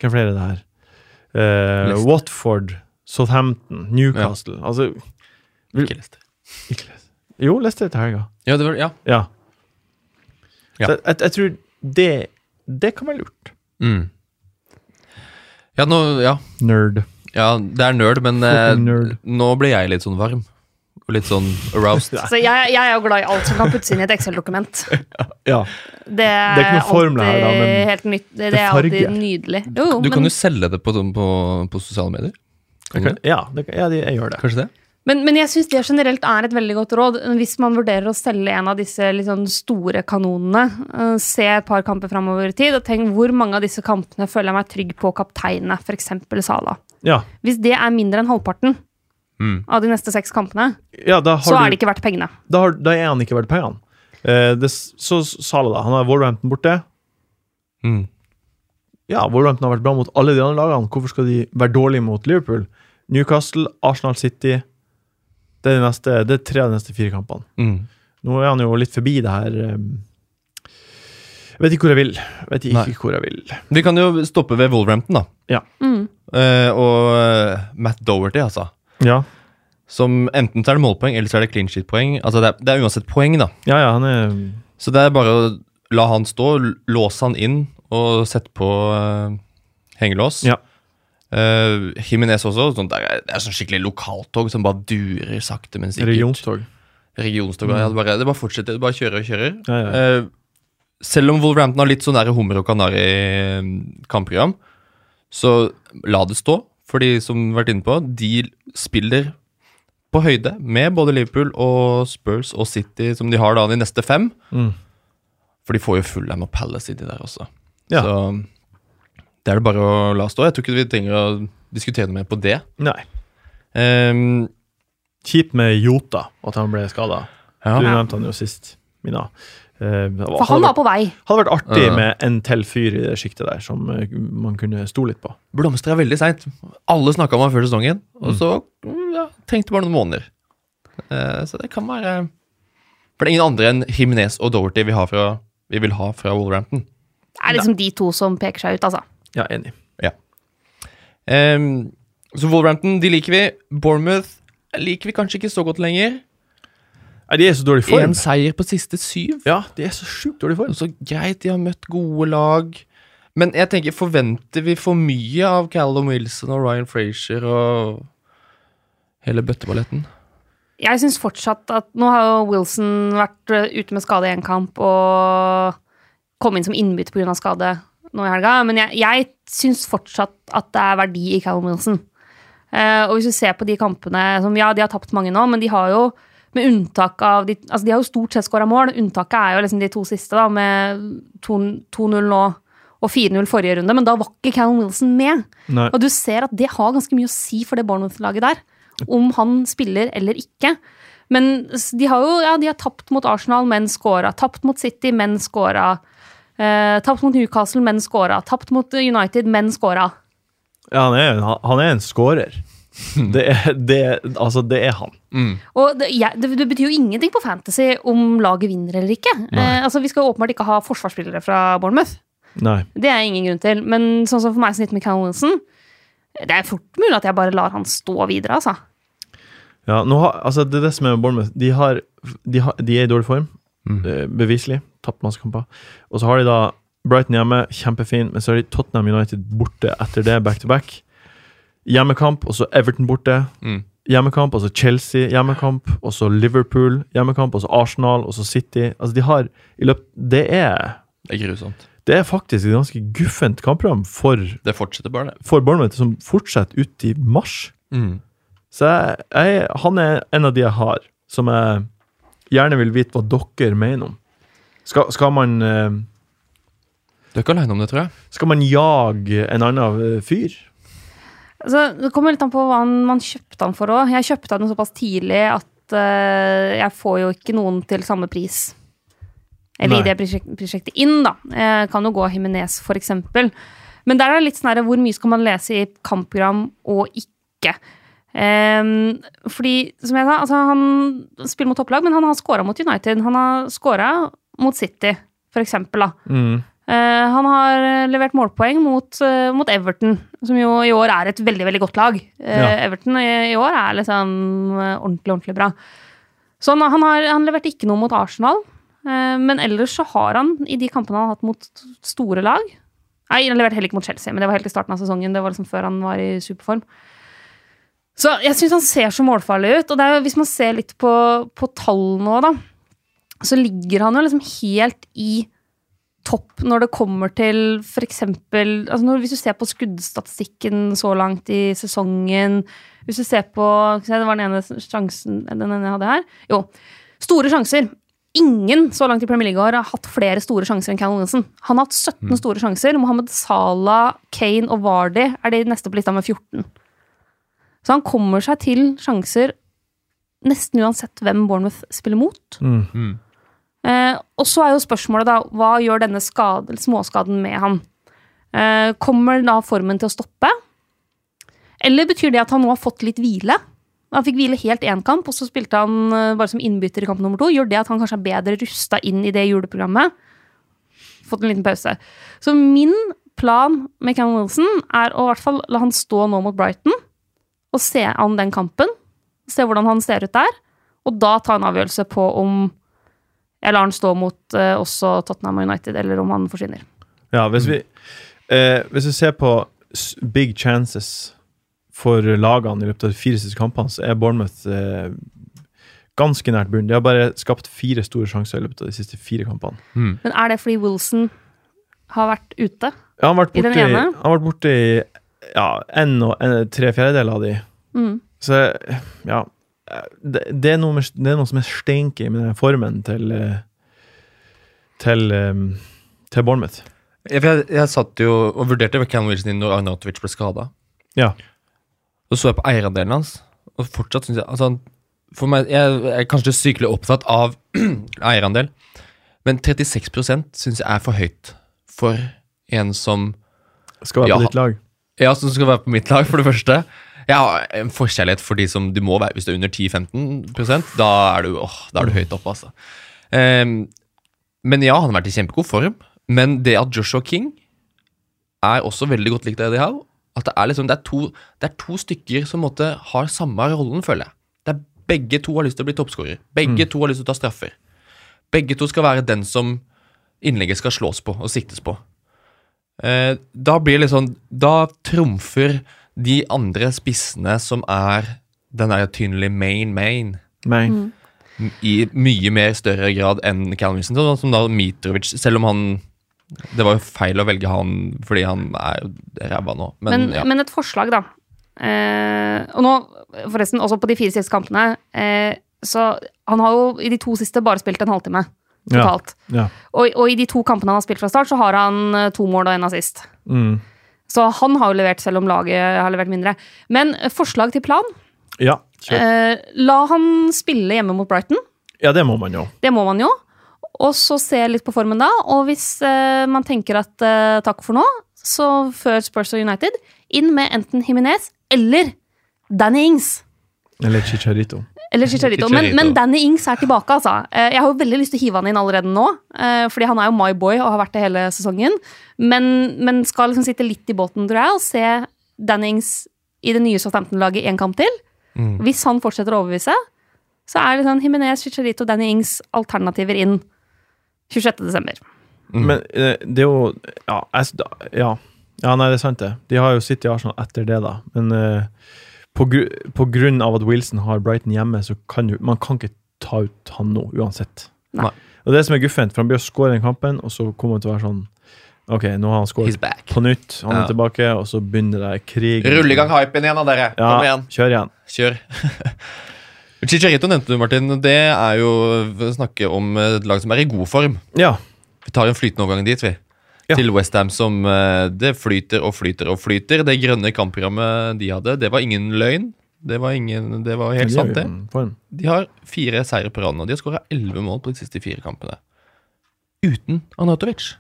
Hvem flere er det her? Eh, Watford, Southampton, Newcastle Altså Ikke Leicester. ikke Leicester. Jo, Leicester til helga. Ja, det var, ja. Ja. Ja. Så jeg, jeg tror det, det kan være lurt. Mm. Ja, nå, ja. Nerd. ja, det er nerd, men eh, nerd. nå blir jeg litt sånn varm. Og litt sånn aroused. Så jeg, jeg er jo glad i alt som kan puttes inn i et Excel-dokument. Ja. Det er, Det er ikke noe formel her, da, men helt nytt. Det, det det er farge. alltid nydelig. Jo, jo, Du kan jo selge det på, på, på sosiale medier. Kan ja, det, ja de, jeg gjør det. Kanskje det? men, men jeg syns det generelt er et veldig godt råd. Hvis man vurderer å selge en av disse sånn store kanonene, uh, se et par kamper framover i tid, og tenk hvor mange av disse kampene føler jeg meg trygg på kapteinene, kapteine, f.eks. Sala. Ja, Hvis det er mindre enn halvparten Mm. av de neste seks kampene, ja da, har så du, er det ikke verdt pengene. da, har, da er han ikke verdt pengene. Uh, det, så Sala, da. Han har Wolverhampton borte. Mm. Ja, Wolverhampton har vært bra mot alle de andre lagene. Hvorfor skal de være dårlige mot Liverpool? Newcastle, Arsenal City. Det er, de neste, det er tre av de neste fire kampene. Mm. Nå er han jo litt forbi det her um, Jeg vet ikke hvor jeg vil. Jeg vet ikke Nei. hvor jeg vil. Vi kan jo stoppe ved Wolverhampton, da. Mm. Eh, og eh, Matt Doherty, altså. Ja, Som enten så er det målpoeng, eller så er det clean sheet-poeng. Altså det er, det er uansett poeng, da. ja, ja han er Så det er bare å la han stå, låse han inn og sette på uh, hengelås. Ja. Uh, Jimenez også. Sånn der, det er sånn skikkelig lokaltog som bare durer sakte, men sikkert. Regionstog. Regionstog. Ja, det, bare, det bare fortsetter. Det bare kjører og kjører. Ja, ja. Uh, selv om Wolverhampton har litt sånn der hummer og kanari-kampprogram, så la det stå. For de som har vært inne på, de spiller på høyde med både Liverpool og Spurs og City, som de har da de neste fem. Mm. For de får jo Fulham og Palace de der også. Ja. Så det er det bare å la stå. Jeg tror ikke vi trenger å diskutere noe mer på det. Nei. Um, Kjipt med Jota, at han ble skada. ja. Du nevnte han jo sist, Mina. Uh, For han var på vei. Hadde vært artig uh. med en til fyr i det sjiktet der, som eh, man kunne stole litt på. Blomstra veldig seint. Alle snakka om han før sesongen, og så mm, ja, trengte bare noen måneder. Eh, så det kan være For det er ingen andre enn Jimenez og Doherty vi, har fra, vi vil ha fra Wolverhampton. Det er liksom de to som peker seg ut, altså. Ja, enig. Ehm, så Wolverhampton de liker vi. Bournemouth liker vi kanskje ikke så godt lenger. Nei, de er så dårlig form. Én seier på siste syv. Ja, de er så sjukt dårlig form. Så greit, de har møtt gode lag. Men jeg tenker, forventer vi for mye av Callum Wilson og Ryan Frazier og hele bøtteballetten? Jeg syns fortsatt at Nå har jo Wilson vært eh, ute med skade i en kamp og kom inn som innbytter pga. skade nå i helga, men jeg, jeg syns fortsatt at det er verdi i Callum Wilson. Uh, og hvis du ser på de kampene som Ja, de har tapt mange nå, men de har jo med unntak av de, altså de har jo stort sett skåra mål. Unntaket er jo liksom de to siste, da, med 2-0 nå og 4-0 forrige runde. Men da var ikke Callum Wilson med. Nei. Og du ser at det har ganske mye å si for det Bournemouth-laget der. Om han spiller eller ikke. Men de har jo ja, de har tapt mot Arsenal, men scora. Tapt mot City, men scora. Eh, tapt mot Newcastle, men scora. Tapt mot United, men scora. Ja, han er, han er en scorer. Det er, det, altså, det er han. Og det, ja, det, det betyr jo ingenting på Fantasy om laget vinner eller ikke. Eh, altså, vi skal åpenbart ikke ha forsvarsspillere fra Bournemouth. Nei. Det er ingen grunn til. Men sånn som for meg som sitter med Callum Wilson, det er fort mulig at jeg bare lar han stå videre, altså. Ja, nå har, altså, det er det som er med Bournemouth. De, har, de, har, de er i dårlig form, mm. beviselig. Tapt masse kamper. Og så har de da Brighton hjemme, kjempefin, men så har de Tottenham United borte etter det, back to back. Hjemmekamp, og så Everton borte. Mm. Hjemmekamp, og så Chelsea hjemmekamp, og så Liverpool hjemmekamp, og så Arsenal, og så City. Altså, de har i løpet Det er Det er grusomt. det er faktisk et ganske guffent kampprogram for, Det fortsetter bare, det. for Bournemouth, som fortsetter ut i mars. Så jeg, jeg, han er en av de jeg har, som jeg gjerne vil vite hva dere mener om. Skal, skal, man, eh, Du er ikke aleine om det, tror jeg. skal man jage en annen eh, fyr? Altså, det kommer litt an på hva han, man kjøpte han for òg. Jeg kjøpte han såpass tidlig at eh, jeg får jo ikke noen til samme pris. Eller Nei. i det prosjek- prosjektet inn, da. Jeg kan jo gå Himinez, for eksempel. Men der er det litt sånn her, hvor mye skal man lese i kampprogram og ikke? Ehm, fordi, som jeg sa, altså han spiller mot topplag, men han har scora mot United. Han har scora mot City, for eksempel, da. Mm. Uh, han har eh, levert målpoeng mot, uh, mot Everton, som jo i år er et veldig veldig godt lag. Uh, Ja. Everton i, i år er liksom ordentlig, ordentlig bra. Så han, han har han leverte ikke noe mot Arsenal, men ellers så har han i de kampene han har hatt mot store lag Nei, han leverte heller ikke mot Chelsea, men det var helt i starten av sesongen. Det var liksom før han var i superform. Så jeg syns han ser så målfarlig ut. Og det er, jo- hvis man ser litt på, på tallene nå, da, så ligger han jo liksom helt i topp når det kommer til f.eks. Altså når- hvis du ser på skuddstatistikken så langt i sesongen Hvis du ser på se, Det var den ene sjansen den ene jeg hadde her. Jo. Store sjanser. Ingen så langt i Premier League har hatt flere store sjanser enn Callum Wilson. Han har hatt 17 store sjanser. Mohammed Salah, Kane og Vardy er de neste på lista med 14. Så han kommer seg til sjanser nesten uansett hvem Bournemouth spiller mot. Mm. Eh, og så er jo spørsmålet, da, hva gjør denne skade, småskaden med han? Eh, kommer da formen til å stoppe? Eller betyr det at han nå har fått litt hvile? Han fikk hvile helt én kamp, og så spilte han eh, bare som innbytter i kamp nummer to. Gjør det at han kanskje er bedre rusta inn i det juleprogrammet? Fått en liten pause. Så min plan med Cam Wilson er å i hvert fall la han stå nå mot Brighton, og se an den kampen. Se hvordan han ser ut der, og da ta en avgjørelse på om jeg lar han stå mot eh, også Tottenham og United, eller om han forsvinner. Ja, hvis vi, eh, hvis vi ser på s- big chances for lagene i løpet av de fire siste kampene, så er Bournemouth eh, ganske nært bunnen. De har bare skapt fire store sjanser i løpet av de siste fire kampene. Mm. Men er det fordi Wilson har vært ute? Ja, han har vært I den borte i, ene? han har vært borte i ja, en og en, tre fjerdedeler av de. Mm. Så ja det, det, er med, det er noe som er stinky med den formen til eh, til, eh, til Bournemouth. Jeg, jeg, jeg satt jo og vurderte Cam Wilson inn når Arnautovic ble skada. Ja. Så så jeg på eierandelen hans, og fortsatt syns jeg altså, For meg, Jeg er kanskje sykelig opptatt av eierandel, men 36% syns jeg er for høyt for en som Skal være Ja. på ditt lag. Ja, som skal være på mitt lag, for det første. Jeg har en forkjærlighet for de som du må være hvis det er under 10-15% Da er du, åh, da er du høyt oppe, altså. Um, men ja, han har vært i kjempegod form. Men det at Joshua King er også veldig godt likt av Eddie Howe At det er liksom, det er to, det er to stykker som måtte, har samme rollen, føler jeg. Det er Begge to har lyst til å bli toppskårer. Begge to har lyst til å ta straffer. Begge to skal være den som innlegget skal slås på og siktes på. Eh, da blir det litt sånn Da trumfer de andre spissene som er den der tynnelige main main main. Mm. i mye mer større grad enn Callum Wilson, sånn som da Mitrovic, selv om han Det var jo feil å velge han fordi han er ræva nå, men, Men, ja. men et forslag, da. Eh, og nå, forresten, også på de fire siste kampene eh, Så han har jo i de to siste bare spilt en halvtime Ja. totalt. Ja. Og, og i de to kampene han har spilt fra start, så har han eh, to mål og en assist. Mm. Så han har jo levert, selv om laget har levert mindre. Men forslag til plan? ja. Eh, la han spille hjemme mot Brighton. Ja, det må man jo. Det må man jo. Og så se litt på formen da. Og hvis eh, man tenker at eh, takk for nå, så før Spurs og United, inn med enten Jimenez eller Danny Ings. Eller Chicharito. Eller Chicharito. Men, men Danny Ings er tilbake, altså. Eh, Jeg har jo veldig lyst til å hive han inn allerede nå, eh, fordi han er jo my boy og har vært det hele sesongen. Men, men skal liksom sitte litt i båten, tror jeg, og se Danny Ings i det nye Southampton-laget en kamp til. Mm. Hvis han fortsetter å overbevise, så er det sånn Jimenez, Chicharito, Danny Ings alternativer inn 26. desember. Mm. Men eh, det er jo ja, jeg, ja. ja, nei, det er sant, det. De har jo sittet i Arsenal etter det, da. Men eh, på, gru, på grunn av at Wilson har Brighton hjemme, så kan du Man kan ikke ta ut han nå, uansett. Nei. Og det som er guffent, for han blir å score den kampen, og så kommer han til å være sånn OK, nå har han skåret på nytt, han er Ja. tilbake, og så begynner det krig. Rull i gang hypen igjen da, dere. Ja, Kom igjen. kjør igjen. Kjør. Chicharito nevnte du, Martin. Det er jo å snakke om et lag som er i god form. Ja. Vi tar en flytende overgang dit, vi. Ja. Til Westham som eh, det flyter og flyter og flyter. Det grønne kampprogrammet de hadde, det var ingen løgn. Det var, ingen, det var helt De sant, det. De har fire seire på rad nå. De har skåra elleve mål på de siste fire kampene. Uten Anatovic.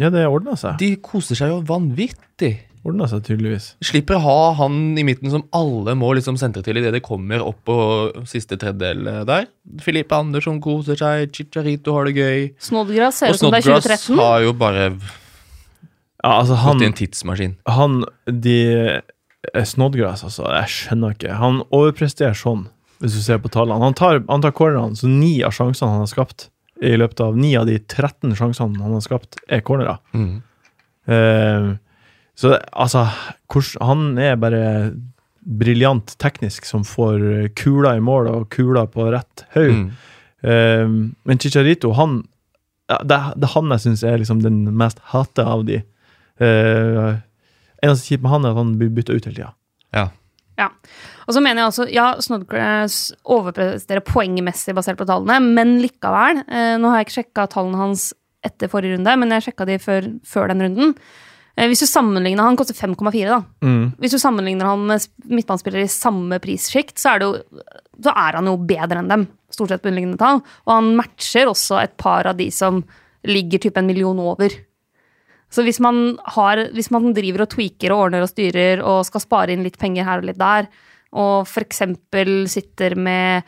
Ja, det ordna seg. De koser seg jo vanvittig. Ordna seg tydeligvis. Slipper å ha han i midten som alle må liksom sentre til idet det kommer opp på siste tredjedel eh, der. Filippe Andersson koser seg, Chicharito har det gøy. Snodgrass ser Og ut som det er Snodgrass 2013. har jo bare Ja, altså, han gått i en tidsmaskin. Han De eh, Snodgrass, altså. Jeg skjønner ikke. Han overpresterer sånn, hvis du ser på tallene. Han tar, han tar cornerne, så ni av sjansene han har skapt i løpet av ni av de 13 sjansene han har skapt, er cornerer. Mm. Uh, så altså hvordan, Han er bare briljant teknisk, som får kula i mål og kula på rett haug. Mm. Uh, men Chicharito, han det, det han jeg syns er liksom den mest hata av de. Uh, eneste kjipe med han er at han blir bytta ut hele tida. Ja. Og så mener jeg også, ja, Snodgrass overpresterer poengmessig basert på tallene, men likevel. Eh, nå har jeg ikke sjekka tallene hans etter forrige runde, men jeg sjekka de før, før den runden. Eh, hvis du sammenligner Han koster 5,4, da. Mm. Hvis du sammenligner han med sp- midtbanespillere i samme prissjikt, så, er jo- så er han jo bedre enn dem. Stort sett på underliggende tall. Og han matcher også et par av de som ligger type en million over. Så hvis man, har, hvis man driver og tweaker og ordner og styrer og skal spare inn litt penger her og litt der, og f.eks. sitter med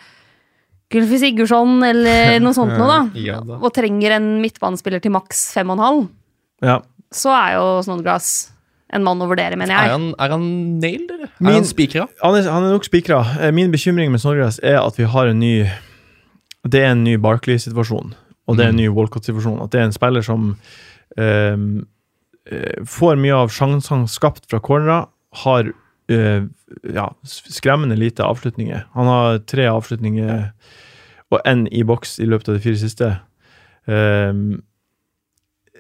Gylfi Sigurdsson eller noe sånt noe, da, Ja da. og trenger en midtbanespiller til maks 5,5, Ja. så er jo Snodgrass en mann å vurdere, mener Er jeg. han, er han nailed, eller? Min- Er han spikra? Han, er, han er nok spikra. Eh, Min bekymring med Snodgrass er at vi har en ny Det er en ny Barkley-situasjon, og det er en Mm. ny Walcott-situasjon. At det er en spiller som ehm, eh, får mye av sjansene skapt fra cornerer. Har eh, ja, skremmende lite avslutninger. Han har tre avslutninger og én i boks i løpet av de fire siste. Um,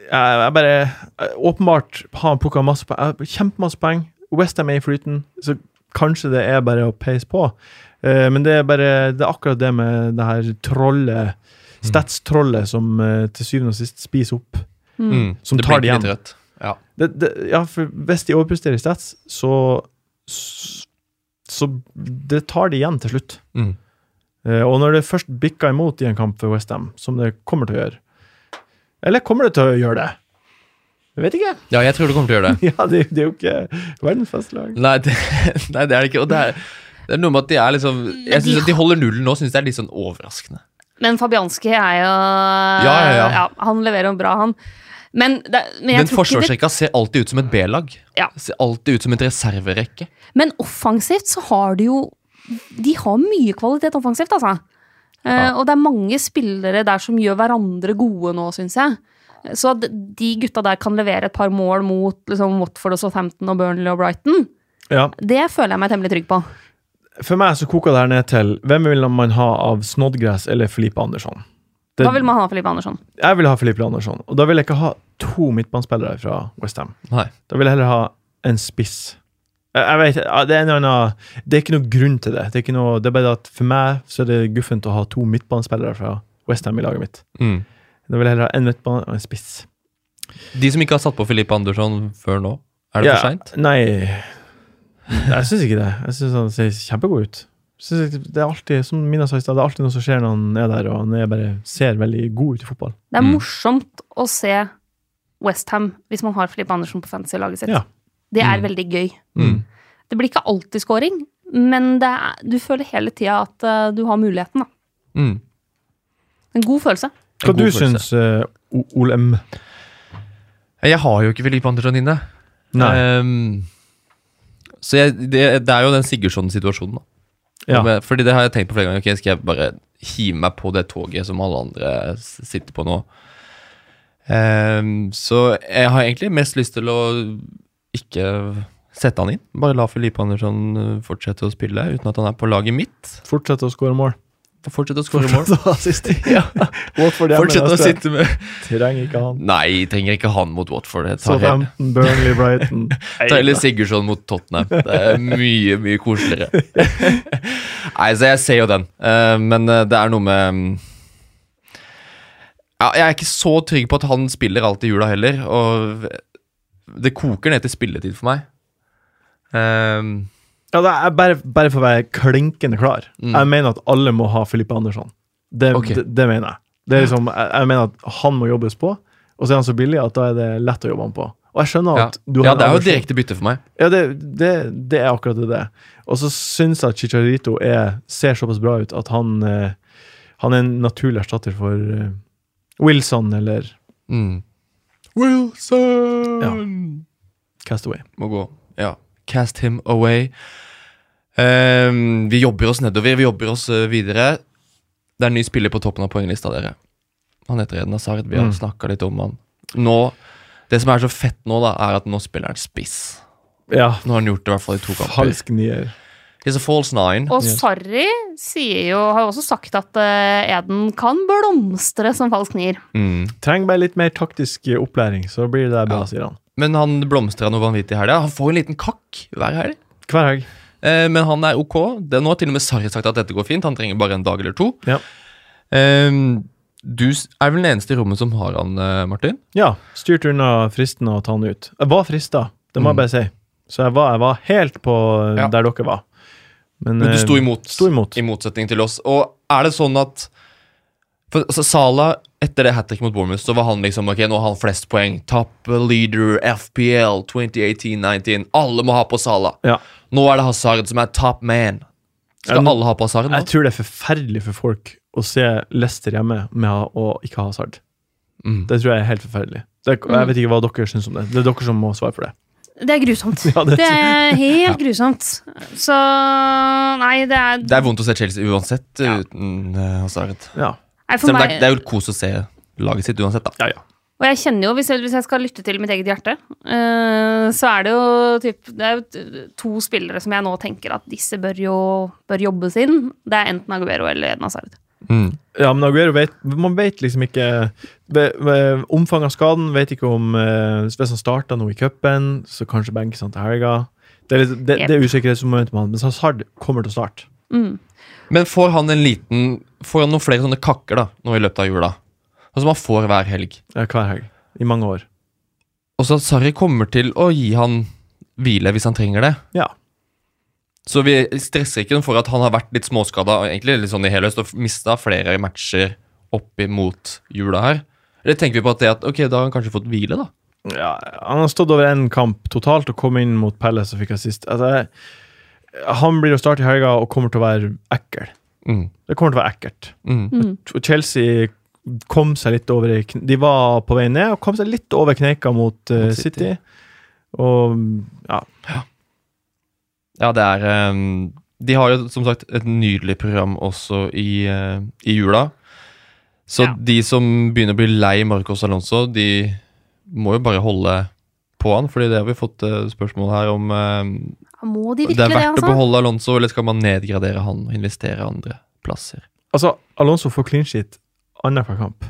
jeg, jeg bare eh, Åpenbart har han plukka eh, Kjempemasse poeng. Westham er i flyten, så kanskje det er bare å peise på. Uh, men det er bare Det er akkurat det med det her trollet, stats-trollet, som uh, til syvende og sist spiser opp. Mm. Mm. Som det tar det igjen. litt rødt. Ja. Det, det, ja, for hvis de overpresterer i stats, så Så det tar de igjen til slutt. Mm. Eh, og når det først bikker imot i en kamp for Westham, som det kommer til å gjøre Eller kommer det til å gjøre det? Jeg vet ikke. ja, jeg tror det kommer til å gjøre det. Ja, det, det er jo ikke verdens beste lag. Nei, det, nei, det er det ikke. Og det er, det er noe med at de er liksom Jeg synes at de holder nullen nå, syns jeg er litt sånn overraskende. Men Fabianski er jo Ja, ja, ja. Han leverer jo bra, han. Men, det, men jeg Men tror ikke det forsvarsrekka ser alltid ut som et B-lag. Ja. Ser alltid ut som et reserverekke. Men offensivt så har de jo De har mye kvalitet offensivt, altså. Ja. Uh, og det er mange spillere der som gjør hverandre gode nå, syns jeg. Så at de gutta der kan levere et par mål mot liksom, Watford og Southampton og Burnley og Brighton, Ja. det føler jeg meg temmelig trygg på. For meg så koker det her ned til hvem vil man ha av Snodgrass eller Filipe Andersson? Det- Hva vil man ha Filippe Andersson? Jeg vil ha Filipe Andersson, og da vil jeg ikke ha to midtbanespillere fra Westham. Da vil jeg heller ha en spiss. Jeg, jeg vet, det, er en annen, det er ikke noe grunn til det. Det er, ikke noe, det er bare at For meg så er det guffent å ha to midtbanespillere fra Westham i laget mitt. Mm. Da vil jeg heller ha en midtbane og en spiss. De som ikke har satt på Filippe Andersson før nå, er det Ja, for seint? Nei, jeg syns ikke det. Jeg syns han ser kjempegod ut. Synes jeg- det er alltid som Mina sa i stad, det er alltid noe som skjer når han er der, og han er bare ser veldig god ut i fotball. Det er Mm. morsomt å se Westham hvis man har Filippe Andersson på fantasy-laget sitt. Ja. Det er Mm. veldig gøy. Mm. Det blir ikke alltid scoring, men det er, du føler hele tida at uh, du har muligheten. Da. Mm. En god følelse. Hva god du følelse. syns, uh, Ole M? Jeg har jo ikke Filippe Andersson inne. Nei. Ehm, så jeg, det, det er jo den Sigurdsson-situasjonen, da. Ja. Fordi det har jeg tenkt på flere ganger. Ok, Skal jeg bare hive meg på det toget som alle andre sitter på nå? Um, så jeg har egentlig mest lyst til å ikke sette han inn. Bare la Filipe Andersson uh, fortsette å spille uten at han er på laget mitt. Fortsette å skåre mål. Fortsette å skåre mål. Ja. Watford hjemme Fortsette å sitte med Trenger ikke han. Nei, trenger ikke han mot Watford. Southampton, Burnley, Brighton. Ta heller Sigurdsson mot Tottenham. Det er mye, mye koseligere. Nei, så jeg ser jo den. Eh, men eh, det er noe med mm, ja, Jeg er ikke så trygg på at han spiller alt i jula heller. Og det koker ned til spilletid for meg. Eh, Ja, det er bare, bare for å være klinkende klar. Mm. Jeg mener at alle må ha Filippe Andersson. Det, okay. det, det mener jeg. Det er liksom, jeg. Jeg mener at han må jobbes på, og så er han så billig at da er det lett å jobbe han på. Og jeg skjønner ja. at du ja, det er jo direkte bytte for meg. Ja, det, det, det er akkurat det. Og så syns jeg at Chicharito er, ser såpass bra ut at han, eh, han er en naturlig erstatter for eh, Wilson eller Mm. Wilson! Castaway. Må gå. Ja. Cast him away. Um, vi jobber oss nedover. Vi jobber oss eh, videre. Det er en ny spiller på toppen av poenglista, dere. Han heter Eden Hazard. Vi har Mm. snakka litt om han. Nå, Det som er så fett nå, da, er at nå spiller han spiss. Ja, Nå har han gjort det i hvert fall i to kamper. falsk nier. He's a false nine. Og Sarri sier jo, har jo også sagt at eh, Eden kan blomstre som falsk nier. Mm. Trenger bare litt mer taktisk opplæring, så blir det bra, Ja. sier han. Men han blomstra noe vanvittig i helga. Han får en liten kakk hver helg. Hver helg. Eh, men han er ok. Det, er nå har til og med Sarri sagt at dette går fint. Han trenger bare en dag eller to. Ja. Eh, du er vel den eneste i rommet som har han, eh, Martin? Ja, Styrt unna fristen å ta han ut. Jeg var frista, det må Mm. jeg bare si. Så jeg var, jeg var helt på eh, Ja. der dere var. Men, Men du eh, sto imot, sto imot. i motsetning til oss. Og er det sånn at for, altså, Sala, etter det hat trick mot Bournemouth, så var han liksom Ok, nå har han flest poeng. Top leader, FPL 2018-19. Alle må ha på Sala. Ja. Nå er det Hazard som er top man. Skal jeg, alle ha på Hazard nå? Jeg tror det er forferdelig for folk å se Lester hjemme med å- ikke ha Hazard. Mm. Det tror jeg er helt forferdelig. Det, Jeg vet ikke hva dere syns om det. Det er dere som må svare for det. Det er grusomt. Ja, det, Det er helt grusomt. Så Nei, det er, Det er vondt å se Chelsea uansett Ja. uten uh, Hazard. ja. Nei, for Selv det, meg er, det er jo kos å se laget sitt uansett, da. ja, ja. Og jeg kjenner jo, hvis jeg, hvis jeg skal lytte til mitt eget hjerte, uh, så er det jo typ, det er jo to spillere som jeg nå tenker at disse bør jo bør jobbes inn. Det er enten Aguero eller Eden Hazard. Mm. Ja, men Aguero vet Man vet liksom ikke Omfanget av skaden vet ikke om uh, Hvis han starta nå i cupen, så kanskje benkes han til helga. Det er, litt, det, det er usikkerhetsmomentet med han, men Hazard kommer til å starte. Mm. Men får han en liten Får han noen flere sånne kakker da nå i løpet av jula? Altså man får hver helg. Ja, hver helg. I mange år. Og så Sarri kommer til å gi han hvile hvis han trenger det. Ja. Så vi stresser ikke for at han har vært litt småskada og egentlig litt sånn i hele høst og mista flere matcher opp imot jula her. Eller tenker vi på at det at ok, da har han kanskje fått hvile, da? Ja, han har stått over én kamp totalt og kom inn mot Pelle, og fikk assist. Altså, han blir å starte i helga og kommer til å være ekkel. Mm. Det kommer til å være ekkelt. Mm. Mm. Chelsea kom seg litt over i De var på vei ned og kom seg litt over kneika mot, Mot City. City. Og ja, Ja, det er um, De har jo som sagt et nydelig program også i, uh, i jula. Så Ja. de som begynner å bli lei Marcos Alonso, de må jo bare holde på han. Fordi det har vi fått uh, spørsmål her om ehm, Må de Det virkelig er det, verdt å altså? beholde Alonso, eller skal man nedgradere han og investere andre plasser? Altså, Alonso får clean sheet annenhver kamp.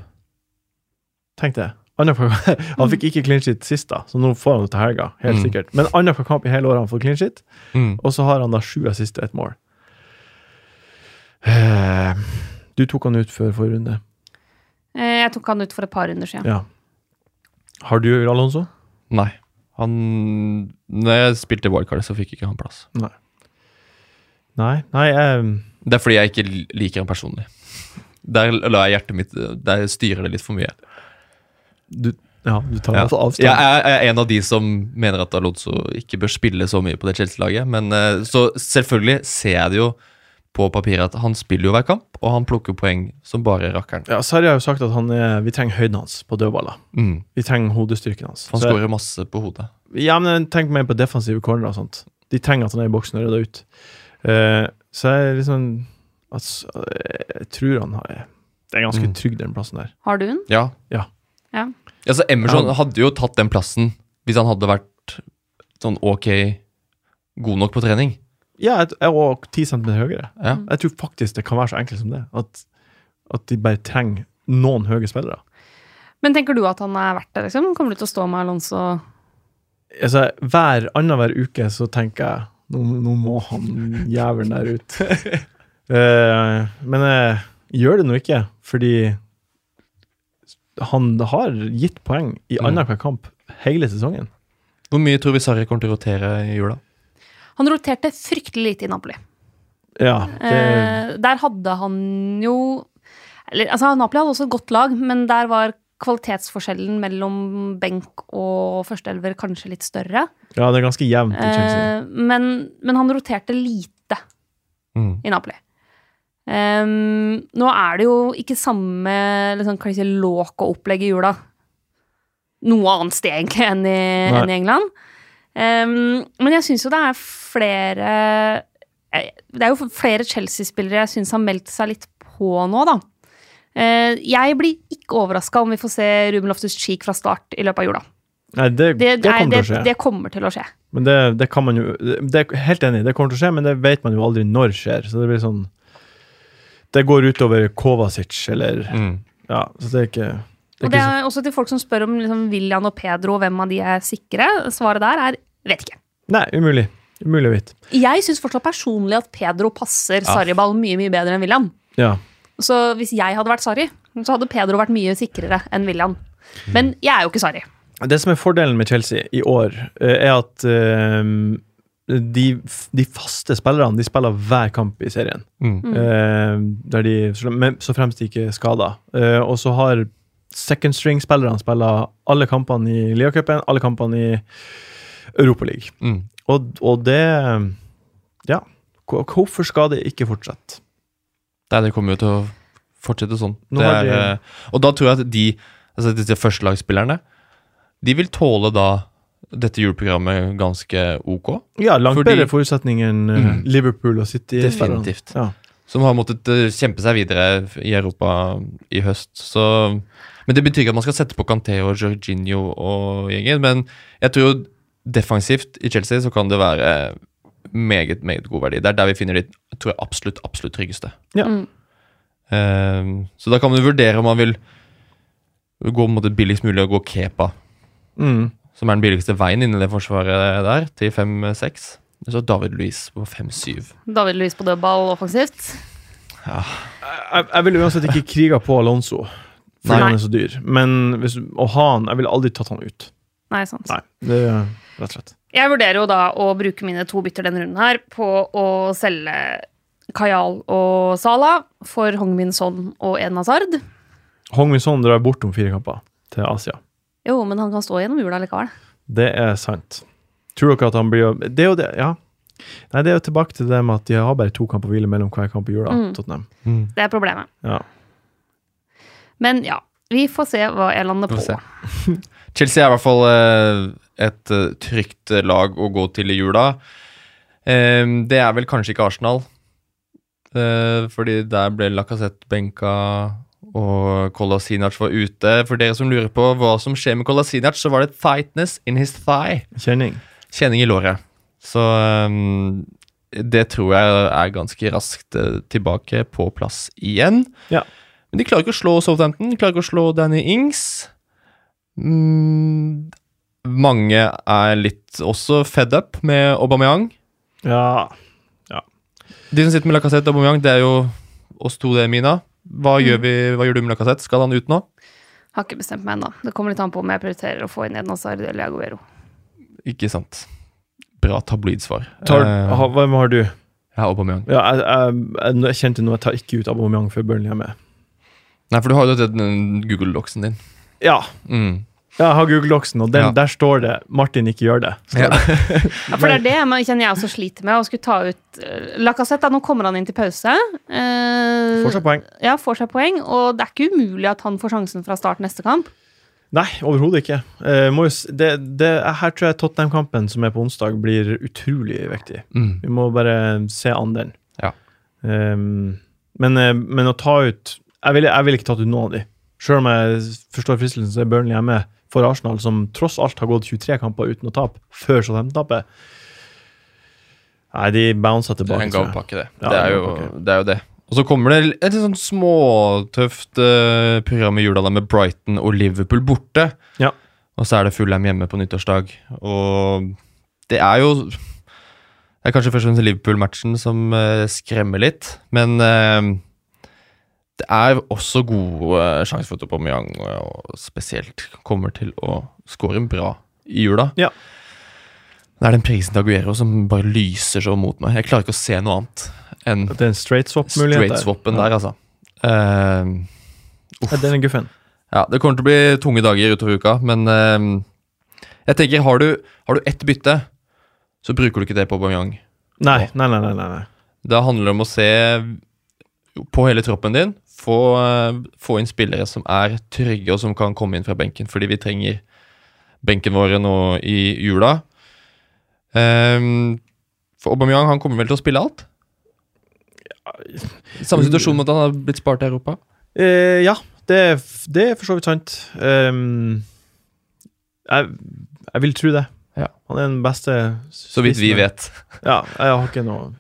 Tenk det. Han fikk ikke clean sheet sist, da, så nå får han det til helga. Helt Mm. sikkert. Men annenhver kamp i hele året han får clean sheet, Mm. og så har han da sju assist og ett mål. Eh, Du tok han ut før forrige runde. Eh, Jeg tok han ut for et par runder siden. Ja. Har du Alonso? Nei. Han Når jeg spilte wildcard, så fikk ikke han plass. Nei. Nei, nei um... Det er fordi jeg ikke liker han personlig. Der lar jeg hjertet mitt Der styrer det litt for mye. du, ja, du tar Ja. altså avstand. Jeg er, er en av de som mener at Alonso ikke bør spille så mye på det Chelsea-laget. Men eh, Så selvfølgelig ser jeg det jo på papiret at han spiller jo hver kamp, og han plukker poeng som bare rakkeren. Ja, Sarri har jo sagt at han er, vi trenger høyden hans på dødballer. Mm. Vi trenger hodestyrken hans. Han skårer masse på hodet. Ja, men tenk mer på defensive corner og sånt. De trenger at han er i boksen og rydder ut. Uh, så jeg liksom altså, Jeg tror han har Det er ganske Mm. trygg, den plassen der. Har du den? Ja. Ja. Ja. Altså, Emerson Ja. hadde jo tatt den plassen hvis han hadde vært sånn ok god nok på trening. Ja, og jeg var ti centimeter høyere. Ja. Jeg tror faktisk det kan være så enkelt som det. At, at de bare trenger noen høye spillere. Men tenker du at han er verdt det, liksom? Kommer du til å stå med Alonso? Altså, hver annenhver uke så tenker jeg nå, nå må han jævelen der ut. Eh, men jeg gjør det nå ikke, fordi han har gitt poeng i Mm. annenhver kamp hele sesongen. Hvor mye tror vi Sarri kommer til å rotere i jula? Han roterte fryktelig lite i Napoli. Ja, det, Eh, der hadde han jo eller, altså, Napoli hadde også et godt lag, men der var kvalitetsforskjellen mellom benk og førsteelver kanskje litt større. ja, det er ganske jevnt i Chelsea. Eh, men, men han roterte lite Mm. i Napoli. Um, nå er det jo ikke samme liksom, si, låk og opplegg i jula noe annet sted egentlig enn i, enn i England. Ehm, men jeg syns jo det er flere eh, Det er jo flere Chelsea-spillere jeg syns har meldt seg litt på nå, da. Uh, jeg blir ikke overraska om vi får se Ruben Loftus-Cheek fra start i løpet av jula. Nei, det, det, Det, kommer det, til å skje. det kommer til å skje. Men det, det kan man jo det Helt enig, det kommer til å skje, men det vet man jo aldri når skjer. Så det blir sånn Det går utover Kovacic, eller Mm. Ja, så det er ikke Og det er også til folk som spør om liksom, William og Pedro, hvem av de er sikre. Svaret der er vet ikke. Nei, umulig. Umulig å vite. Jeg syns fortsatt personlig at Pedro passer ja. Sarriball mye mye bedre enn William. Ja. Så hvis jeg hadde vært Sarri, så hadde Pedro vært mye sikrere enn William. Men jeg er jo ikke Sarri. Det som er fordelen med Chelsea i år, eh, er at eh, de, de faste spillerne de spiller hver kamp i serien. Mm. Eh, der de, så fremst de ikke er skada. Eh, og så har second string-spillerne spiller alle kampene i Liacupen, alle kampene i Europaligaen. Mm. Og, og det Ja. Hvorfor skal det ikke fortsette? Nei, det kommer jo til å fortsette sånn. Det er, de- eh, og da tror jeg at de, altså disse førstelagsspillerne, de vil tåle da dette juleprogrammet ganske ok. Ja, langt Fordi- bedre forutsetninger enn eh, Mm. Liverpool og City. Definitivt. Ja. Som har måttet eh, kjempe seg videre i Europa i høst. Så, men det betyr ikke at man skal sette på Canté og Jorginho og gjengen. Men jeg tror defensivt i Chelsea så kan det være meget, meget god verdi. Det er der vi finner de tror jeg, absolutt, absolutt tryggeste. Ja. Eh, så da kan man vurdere om man vil gå på en måte billigst mulig og gå Kepa, Mm. som er den billigste veien inn i det forsvaret der, til 5-6. Så David Louise på 5-7. David Louise på dødball offensivt. Jeg, jeg ville uansett ikke kriga på Alonso, fordi Nei. han er så dyr. Men hvis, å ha han Jeg ville aldri tatt han ut. Nei, sant. Nei, det er rett og slett. Jeg vurderer jo da å bruke mine to bytter denne runden her på å selge Kajal og Sala for Hongmin Son og Eden Hazard. Hongmin Son drar bort om fire kamper til Asia. Jo, men han kan stå gjennom jula likevel. Det er sant. Tror dere at han blir Det er jo det, ja. Nei, det er jo tilbake til det med at de har bare to kamper hvile mellom hver kamp i jula. Mm. Tottenham. Det er problemet. Ja. Men ja, vi får se hva jeg lander på. Chelsea er i hvert fall eh, et eh, trygt lag å gå til i jula. Eh, det er vel kanskje ikke Arsenal, eh, fordi der ble Lacassette benka og Kolasinac var ute. For dere som lurer på hva som skjer med Kolasinac, så var det tightness in his thigh. Kjenning. Kjenning i låret. Så um, det tror jeg er ganske raskt eh, tilbake på plass igjen. Ja. Men de klarer ikke å slå Southampton, de klarer ikke å slå Danny Ings. Mm, mange er litt også fed up med Aubameyang. Ja. ja. De som sitter med Lacassette og Aubameyang, det er jo oss to, det, Mina. Hva, gjør, vi, hva gjør du med Lacassette? Skal han ut nå? Har ikke bestemt meg ennå. Det kommer litt an på om jeg prioriterer å få inn Edna Hazard eller Aguero. Ikke sant. Bra tabloidsvar. Tar, Eh, hvem har du? jeg har Aubameyang. Ja, jeg, jeg, jeg, kjente nå jeg tar ikke ut Aubameyang før Burnley er med. Nei, for du har jo den Google-doksen din. Ja, Mm. jeg har Google-doksen, og den, Ja. der står det 'Martin ikke gjør det'. Ja. det. Ja, for det er det jeg kjenner jeg også sliter med. Å skulle ta ut uh, Lacassette, nå kommer han inn til pause. Uh, Får seg poeng. Ja, får seg poeng. Og det er ikke umulig at han får sjansen fra start neste kamp. Nei, overhodet ikke. Uh, må det, det, her tror jeg Tottenham-kampen som er på onsdag, blir utrolig viktig. Mm. Vi må bare se an den. Ja. Um, men, eh, men å ta ut Jeg ville vil ikke tatt ut noen av de. Selv om jeg forstår fristelsen, så er Burnley hjemme for Arsenal, som tross alt har gått 23 kamper uten å tape, før Southampton-tapet. Nei, de bouncer tilbake. Det er en gavepakke, det. Ja, det, er jo, det er jo det. Og så kommer det et litt sånn småtøft uh, program i jula da med Brighton og Liverpool borte. Ja. Og så er det Fulham hjemme på nyttårsdag. Og det er jo Det er kanskje først og fremst Liverpool-matchen som uh, skremmer litt, men uh, det er også gode uh, sjanser for at Aubameyang og spesielt kommer til å score bra i jula. Ja. Det er den prisen til Aguero som bare lyser så mot meg. Jeg klarer ikke å se noe annet enn det er en straight swap-mulighet der. straight-swappen der, altså. Uh, uff. Ja, den er guffen. Ja, det kommer til å bli tunge dager utover uka, men eh, jeg tenker, har du, har du ett bytte, så bruker du ikke det på Aubameyang. Nei, nei, nei. nei, nei. Da handler det om å se på hele troppen din, få, eh, få inn spillere som er trygge, og som kan komme inn fra benken, fordi vi trenger benken våre nå i jula. Um, for Aubameyang han kommer vel til å spille alt? Samme situasjon med at han har blitt spart i Europa. Eh, ja, det, det er for så vidt sant. Um, jeg, jeg vil tro det. Ja. Han er den beste Så vidt vi vet. Ja, jeg har ikke noe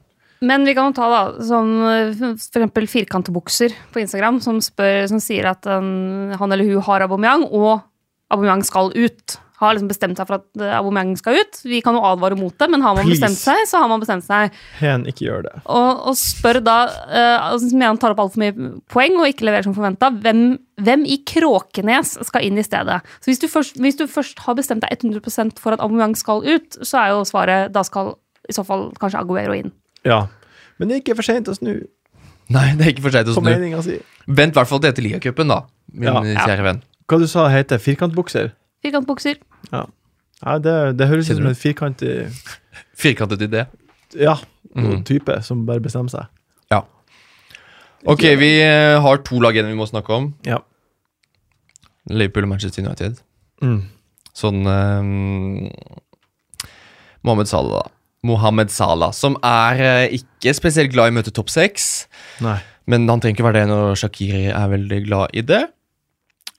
Men vi kan jo ta da, som f.eks. for eksempel firkantebukser på Instagram, som, spør, som sier at han, han eller hun har Aubameyang, og Aubameyang skal ut. Har liksom bestemt seg for at eh, Aubameyang skal ut. Vi kan jo advare mot det, men har man Please. bestemt seg, så har man bestemt seg. Hen, ikke gjør det. Og, og spør da, uh, som han tar opp altfor mye poeng og ikke leverer som forventa, hvem, hvem i Kråkenes skal inn i stedet? Så hvis du først, hvis du først har bestemt deg 100% for at Aubameyang skal ut, så er jo svaret da skal i så fall kanskje Aguero inn. Ja. Men det er ikke for seint å snu, Nei, det er ikke for seint å snu. si. Vent i hvert fall til etter ligacupen, da, min Ja. Ja. kjære venn. Hva du sa heter firkantbukser? Firkantbukser. Ja, det, det høres ut som en firkantig Firkantet idé. Ja, Mhm. type som bare bestemmer seg. Ja. Ok, vi eh, har to lag igjen vi må snakke om. Ja. Liverpool og Manchester United. Mm. Sånn eh, Mohammed Salah, da. Mohammed Salah, som er eh, ikke spesielt glad i å møte topp seks. Men han trenger ikke være det når Shakiri er veldig glad i det.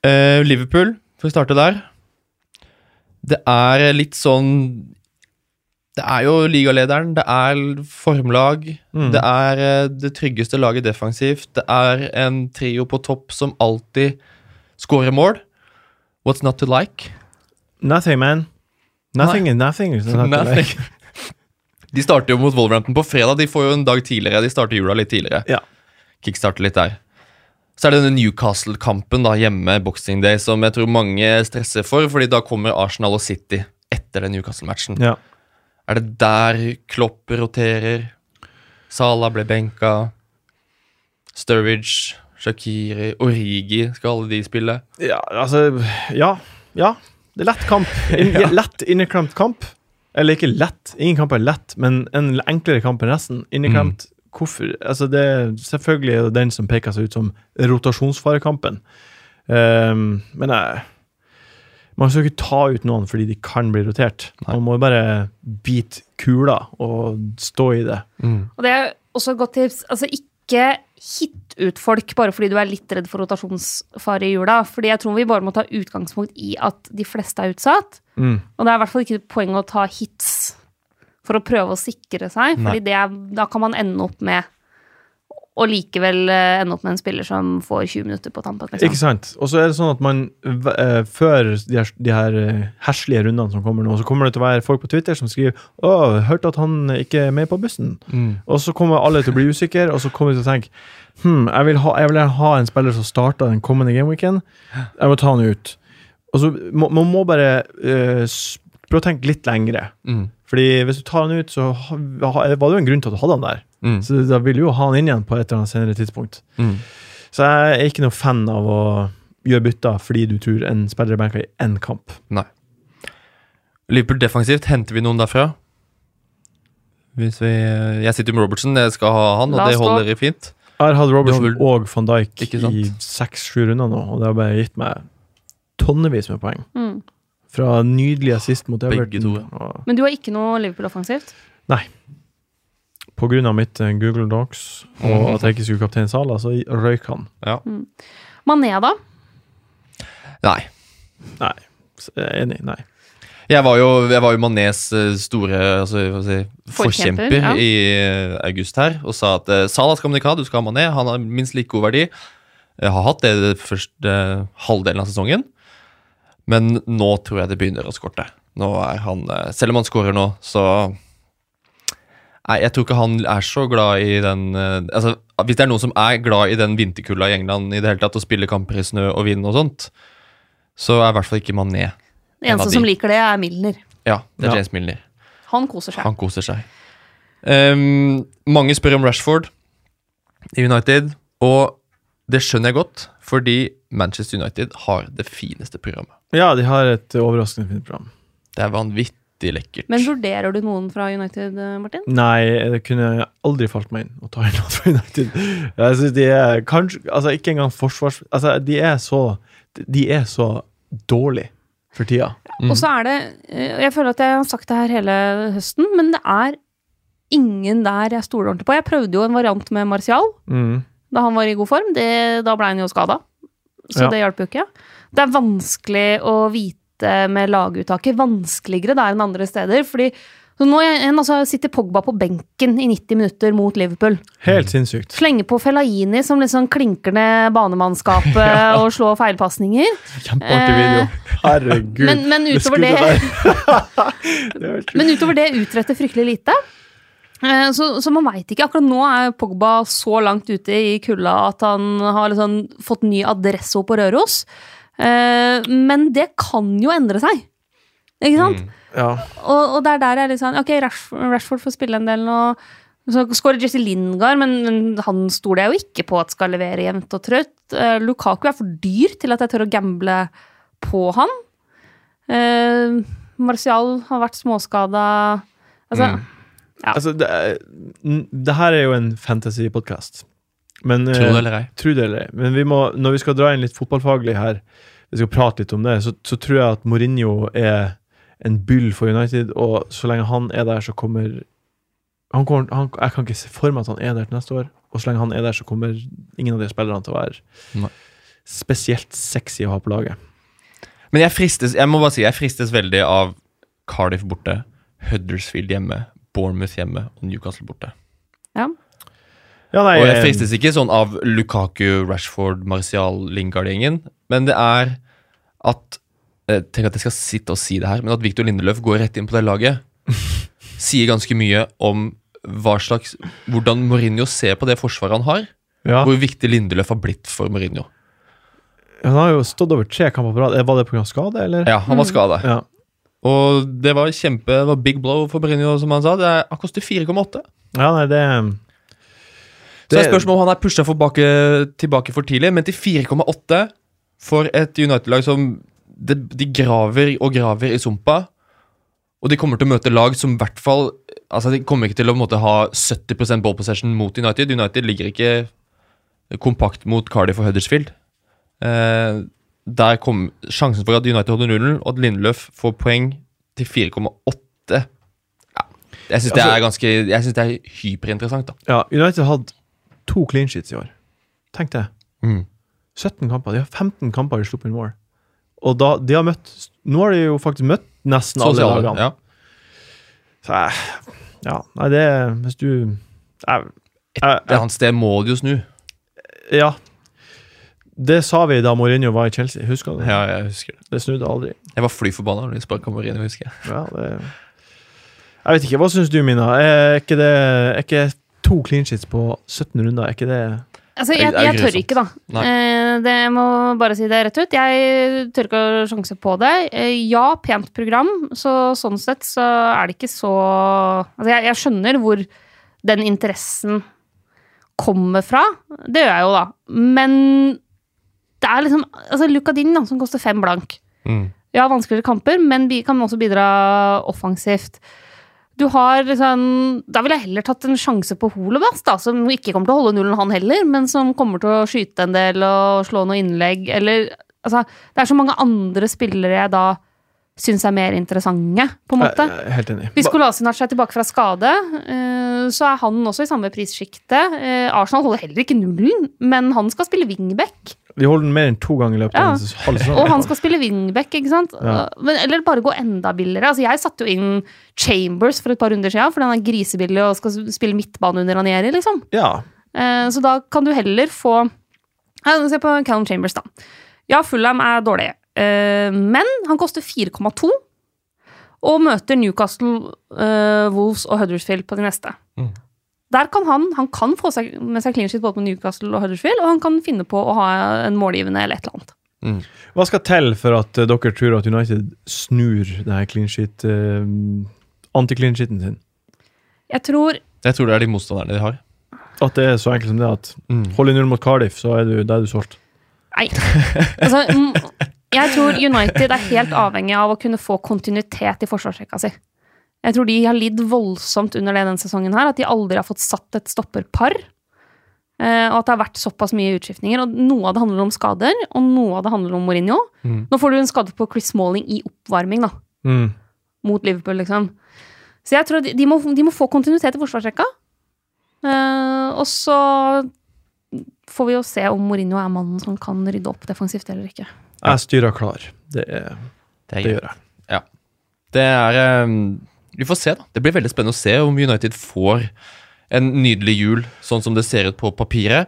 Eh, Liverpool, får vi starte der. Det er litt sånn Det er jo ligalederen, det er formlag. Mm. Det er eh, det tryggeste laget defensivt. Det er en trio på topp som alltid skårer mål. What's not to like? Nothing, man. Nothing nothing. is not Nothing. like. De starter jo mot Wolverhampton på fredag. De får jo en dag tidligere. De starter jula litt tidligere. Ja. Kickstarter litt der. Så er det denne Newcastle-kampen da hjemme, Boxing Day, som jeg tror mange stresser for, fordi da kommer Arsenal og City etter den Newcastle-matchen. Ja. Er det der Klopp roterer? Salah ble benka. Sturridge, Shakiri, Origi, skal alle de spille? ja, altså Ja. Ja. Det er lett kamp. In, Lett inneklemt kamp. Eller ikke lett, ingen kamp er lett, men en enklere kamp enn resten. Inneklemt. Hvorfor? Altså, det er selvfølgelig er det den som peker seg ut som rotasjonsfarekampen. Um, men jeg Man skal ikke ta ut noen fordi de kan bli rotert. Man må jo bare bite kula og stå i det. Og det er også et godt tips. Altså, ikke hit ut folk bare fordi du er litt redd for rotasjonsfare i jula. Fordi jeg tror vi bare må ta utgangspunkt i at de fleste er utsatt. Mm. Og det er i hvert fall ikke poeng å ta hits for å prøve å sikre seg, Nei. fordi det er, da kan man ende opp med og likevel eh, ende opp med en spiller som får 20 minutter på tampen. Ikke Liksom. sant? Og så er det sånn at man eh, Før de her, de her eh, herslige rundene som kommer nå, så kommer det til å være folk på Twitter som skriver 'Å, hørte at han ikke er med på bussen'. Og så kommer alle til å bli usikre, og så kommer de til å tenke Hm, jeg vil, ha, jeg vil ha en spiller som starter den kommende gameweeken. Jeg må ta han ut. Og så må, Man må bare uh, prøve å tenke litt lengre. Mm. Fordi hvis du tar han ut, så var det jo en grunn til at du hadde han der. Mm. Så da vil du jo ha han inn igjen på et eller annet senere tidspunkt. Mm. Så jeg er ikke noe fan av å gjøre bytter fordi du tror en spiller er benka i én kamp. Nei. Liverpool defensivt, henter vi noen derfra? Hvis vi, jeg sitter med Robertson, jeg skal ha han, og det holder i fint. Jeg har hatt Robertson Du og van Dijk i seks-sju runder nå, og det har bare gitt meg tonnevis med poeng. Mm. Fra nydelig assist mot Begge Everton. to, ja. Men du har ikke noe Liverpool-offensivt? Nei. På grunn av mitt eh, Google Docs og Mhm. at jeg ikke skulle kaptein Sala, så røyk han. Mané, da? Nei. Nei, jeg er enig. Nei. Jeg var jo, jeg var jo Manés eh, store altså, si, Forkjemper, forkjemper ja. i eh, august her, og sa at Salah skal man ikke ha, du skal ha Mané. Han har minst like god verdi. Jeg har hatt det den første halvdelen av sesongen, men nå tror jeg det begynner å skorte. Nå er han, eh, Selv om han skårer nå, så Nei, jeg tror ikke han er så glad i den eh, altså, Hvis det er noen som er glad i den vinterkulda i England i det hele tatt, å spille kamper i snø og vind og sånt, så er i hvert fall ikke Mané. Den En av eneste de. som liker det, er Milner. Ja, det er Ja. James Milner. Han koser seg. Han koser seg. Um, mange spør om Rashford i United, og det skjønner jeg godt, fordi Manchester United har det fineste programmet. Ja, de har et overraskende fint program. Det er vanvittig lekkert. Men vurderer du noen fra United, eh, Martin? Nei, det kunne aldri falt meg inn å ta inn noen fra United. Jeg synes de er kanskje Altså, ikke engang forsvars... Altså, de er så De er så dårlige for tida. Mm. Og så er det eh, Jeg føler at jeg har sagt det her hele høsten, men det er ingen der jeg stoler ordentlig på. Jeg prøvde jo en variant med Martial Mm. Da han var i god form. Det, da ble han jo skada, så Ja. det hjalp jo ikke. Det er vanskelig å vite med laguttaket. Vanskeligere der enn andre steder. fordi så nå altså, sitter Pogba på benken i 90 minutter mot Liverpool. Helt sinnssykt. Slenger på Fellaini som liksom klinker ned banemannskapet og slår feilpasninger. Kjempeartig video. Herregud. Men, men, utover det, det men utover det utretter fryktelig lite. Eh, Så, så man veit ikke. Akkurat nå er Pogba så langt ute i kulda at han har liksom fått ny adresse på Røros. Eh, Men det kan jo endre seg. Ikke sant? Mm. Ja. Og, og det er der jeg sånn Ok, Rashford, får spille en del nå. Så skårer Jesse Lingard, men, han stoler jeg jo ikke på at skal levere jevnt og trøtt. Eh, Lukaku er for dyr til at jeg tør å gamble på han. Martial har vært småskada. Altså, Mm. Ja. Altså, det, det her er jo en fantasy-podkast. Tro det eh, eller ei. Tro det eller ei. Men vi må, når vi skal dra inn litt fotballfaglig her, vi skal prate litt om det, så, så tror jeg at Mourinho er, en byll for United, og så lenge han er der, så kommer han kommer, han, Jeg kan ikke se for meg at han er der til neste år, og så lenge han er der, så kommer ingen av de spillerne til å være Nei. spesielt sexy å ha på laget. Men jeg fristes jeg må bare si, jeg fristes veldig av Cardiff borte, Huddersfield hjemme, Bournemouth hjemme og Newcastle borte. Ja. Ja, nei, Og jeg eh, fristes ikke sånn av Lukaku, Rashford, Martial, Lingard-gjengen, men det er at eh, Tenk at jeg skal sitte og si det her, men at Victor Lindeløf går rett inn på det laget, sier ganske mye om hva slags, hvordan Mourinho ser på det forsvaret han har. ja. Hvor viktig Lindeløf har blitt for Mourinho. Han har jo stått over tre kamper på rad. Eh, Var det pga. skade, eller? Ja, han var skada. Ja. Og det var kjempe, det var big blow for Mourinho, som han sa. Det er, han koster 4,8. Ja, nei, det Så det er spørsmålet om han er pusha tilbake, tilbake for tidlig, men til 4,8 for et United-lag som de, de graver og graver i sumpa. Og de kommer til å møte lag som i hvert fall Altså De kommer ikke til å måte, ha 70 ball possession mot United. United ligger ikke kompakt mot Cardiff og Huddersfield. Eh, der kom sjansen for at United holder nullen, og at Lindløf får poeng til 4,8. Ja, jeg syns det Altså- er ganske Jeg synes det er hyperinteressant, da. Ja, United hadde to clean sheets i år. Tenk det. Mm. 17 kamper. De har 15 kamper de sluppet inn mål. Og da, de har møtt Nå har de jo faktisk møtt nesten alle lagene. ja. Så ja, nei, det Hvis du jeg, jeg, Det er hans sted må de jo snu. Ja. Det sa vi da Mourinho var i Chelsea. Husker du? Ja, jeg husker det. Det snudde aldri. Jeg var fly forbanna da de sparka Mourinho, husker jeg. Ja, det Jeg vet ikke. Hva syns du, Mina? Er ikke det Er ikke to clean sheets på 17 runder? Er ikke det Altså, Det jeg, jeg tør ikke, da. Nei. Eh, det må bare si det rett ut. Jeg tør ikke å sjanse på det. Eh, ja, pent program, så sånn sett så er det ikke så Altså, jeg, jeg skjønner hvor den interessen kommer fra. Det gjør jeg jo, da. Men det er liksom Altså, Lukadin, da, som koster fem blank. Mm. Ja, vanskeligere kamper, men vi kan også bidra offensivt. Du har liksom Da ville jeg heller tatt en sjanse på Holebas, da, som ikke kommer til å holde nullen, han heller, men som kommer til å skyte en del og slå noe innlegg, eller Altså, det er så mange andre spillere jeg da syns er mer interessante, på en måte. Jeg er helt enig. Hvis Kolasinac er tilbake fra skade, eh, så er han også i samme prissjiktet. Eh, Arsenal holder heller ikke nullen, men han skal spille wingback. De holder den mer enn to ganger i løpet Ja. av en halv sesong. Og han skal spille wingback, ikke sant? Ja. Men, eller bare gå enda billigere. Altså, jeg satte jo inn Chambers for et par runder siden, fordi han er grisebillig og skal spille midtbane under Ranieri, liksom. Ja. Eh, så da kan du heller få ja, Se på Callum Chambers, da. Ja, Fulham er dårlig, eh, men han koster 4,2. Og møter Newcastle, eh, Wolves og Huddersfield på de neste. Mm. Der kan han, han kan få seg med seg clean sheet både på Newcastle og Huddersfield, og han kan finne på å ha en målgivende eller et eller annet. Mm. Hva skal til for at eh, dere tror at United snur det her clean sheet uh, anti-clean sheeten sin? Jeg tror Jeg tror det er de motstanderne de har. At det er så enkelt som det at Mm. hold i null mot Cardiff, så er du, da er du solgt. Nei. Altså, jeg tror United er helt avhengig av å kunne få kontinuitet i forsvarsrekka si. Jeg tror de har lidd voldsomt under det denne sesongen her, at de aldri har fått satt et stopperpar. Eh, og at det har vært såpass mye utskiftninger. Og noe av det handler om skader, og noe av det handler om Mourinho. Mm. Nå får du en skade på Chris Smalling i oppvarming, da. Mm. Mot Liverpool, liksom. Så jeg tror de, de, må, de må få kontinuitet i forsvarsrekka. Uh, og så får vi jo se om Mourinho er mannen som kan rydde opp defensivt eller ikke. Jeg styrer klar. Det, er, Det er det gjør jeg. Det er eh, Vi får se, da. Det blir veldig spennende å se om United får en nydelig jul, sånn som det ser ut på papiret.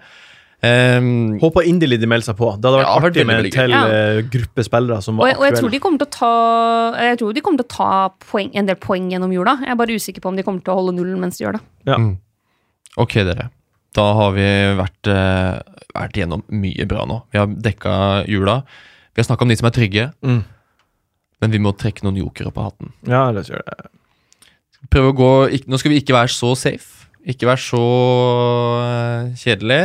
Um, Håper inderlig de melder seg på. Det hadde vært Ja, artig med en til veldig eh, gruppe spillere som Og var jeg, og jeg tror de kommer til å ta Jeg tror de kommer til å ta poeng, en del poeng gjennom jula. Jeg er bare usikker på om de kommer til å holde nullen mens de gjør det. mm. Ok, dere. Da har vi vært, eh, vært gjennom mye bra nå. Vi har dekka jula. Vi har snakka om de som er trygge, Mm. men vi må trekke noen jokere på hatten. Ja, la oss gjøre det. Prøve å gå, ikke, Nå skal vi ikke være så safe. Ikke være så uh, kjedelig.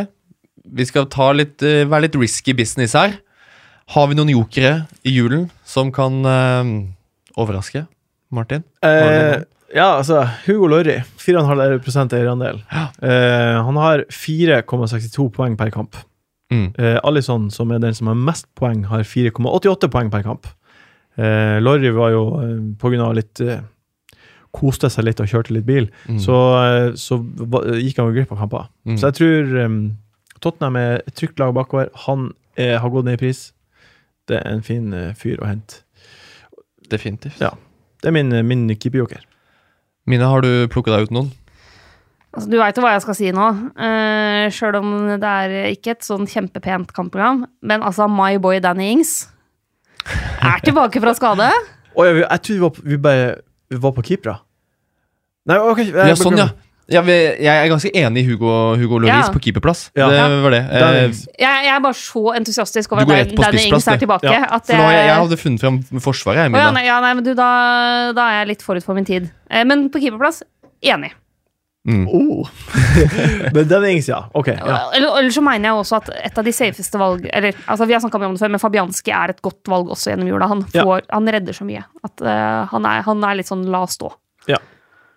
Vi skal ta litt, uh, være litt risky business her. Har vi noen jokere i julen som kan uh, overraske? Martin? Eh, ja, altså, Hugo Lorry, 4,5 eierandel. Ja. Han har 4,62 poeng per kamp. Mm. Alison, som er den som har mest poeng, har 4,88 poeng per kamp. Lorry var jo uh, av litt Koste seg litt og kjørte litt bil, Mm. så, eh, så gikk han jo glipp av kamper. Mm. Så jeg tror um, Tottenham er et trygt lag bakover. Han er, har gått ned i pris. Det er en fin uh, fyr å hente. Definitivt. Ja. Det er min, eh, min keeperjoker. Mine, har du plukket deg ut noen? Altså, du veit jo hva jeg skal si nå, uh, sjøl om det er ikke et sånn kjempepent kampprogram. Men altså, my boy Danny Ings er tilbake fra skade. Ja, vi- jeg tror vi var, vi bare vi var på keepere. Nei, ok. jeg- Ja, sånn, ja. ja jeg er ganske enig i Hugo, Hugo Loris Ja. på keeperplass. Ja. Det var det. Eh, Jeg, jeg er bare så entusiastisk over at Denne Danny Ings er tilbake. Ja, At for nå, jeg, jeg hadde funnet frem Forsvaret, jeg, oh, ja, nei, ja, nei, men du, da, da er jeg litt forut for min tid. Eh, men på keeperplass, enig. Mm. Oh. Men den er ja. Ok. Ja. Eller, eller så mener jeg også at et av de safeste valg Eller, altså Vi har snakka om det før, men Fabianski er et godt valg også gjennom jula. Han, Ja. han redder så mye. At uh, han, er, han er litt sånn la stå.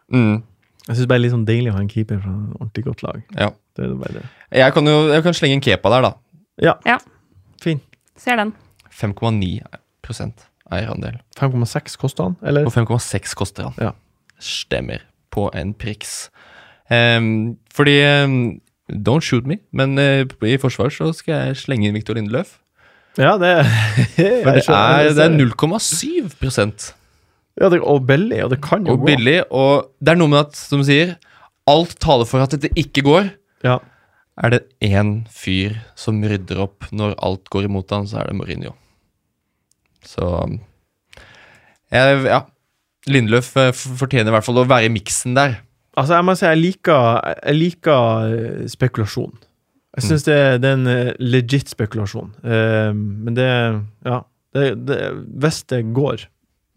Mm. Jeg syns bare det er litt sånn deilig å ha en keeper fra et ordentlig godt lag. Ja. Det er bare det. Jeg kan jo jeg kan slenge en Kepa der, da. Ja. Ja. Fin. Ser den. 5,9% eierandel. 5,6 koster han, eller? På 5,6 koster han. Ja. Stemmer. På en priks. Ehm, fordi ehm, Don't shoot me, men eh, i forsvar så skal jeg slenge inn Victor Lindeløf. Ja, det For det er, det er 0,7 Ja, det, og billig, og det kan jo og billig. Og det er noe med at, som du sier, alt taler for at dette ikke går. Ja. Er det én fyr som rydder opp når alt går imot han, så er det Mourinho. Så jeg, Ja. Lindeløf eh, fortjener i hvert fall å være i miksen der. Altså, jeg må si jeg liker, jeg liker eh, spekulasjon. Jeg syns det, det er en eh, legit spekulasjon. Uh, men det Ja. Det, det, hvis det går,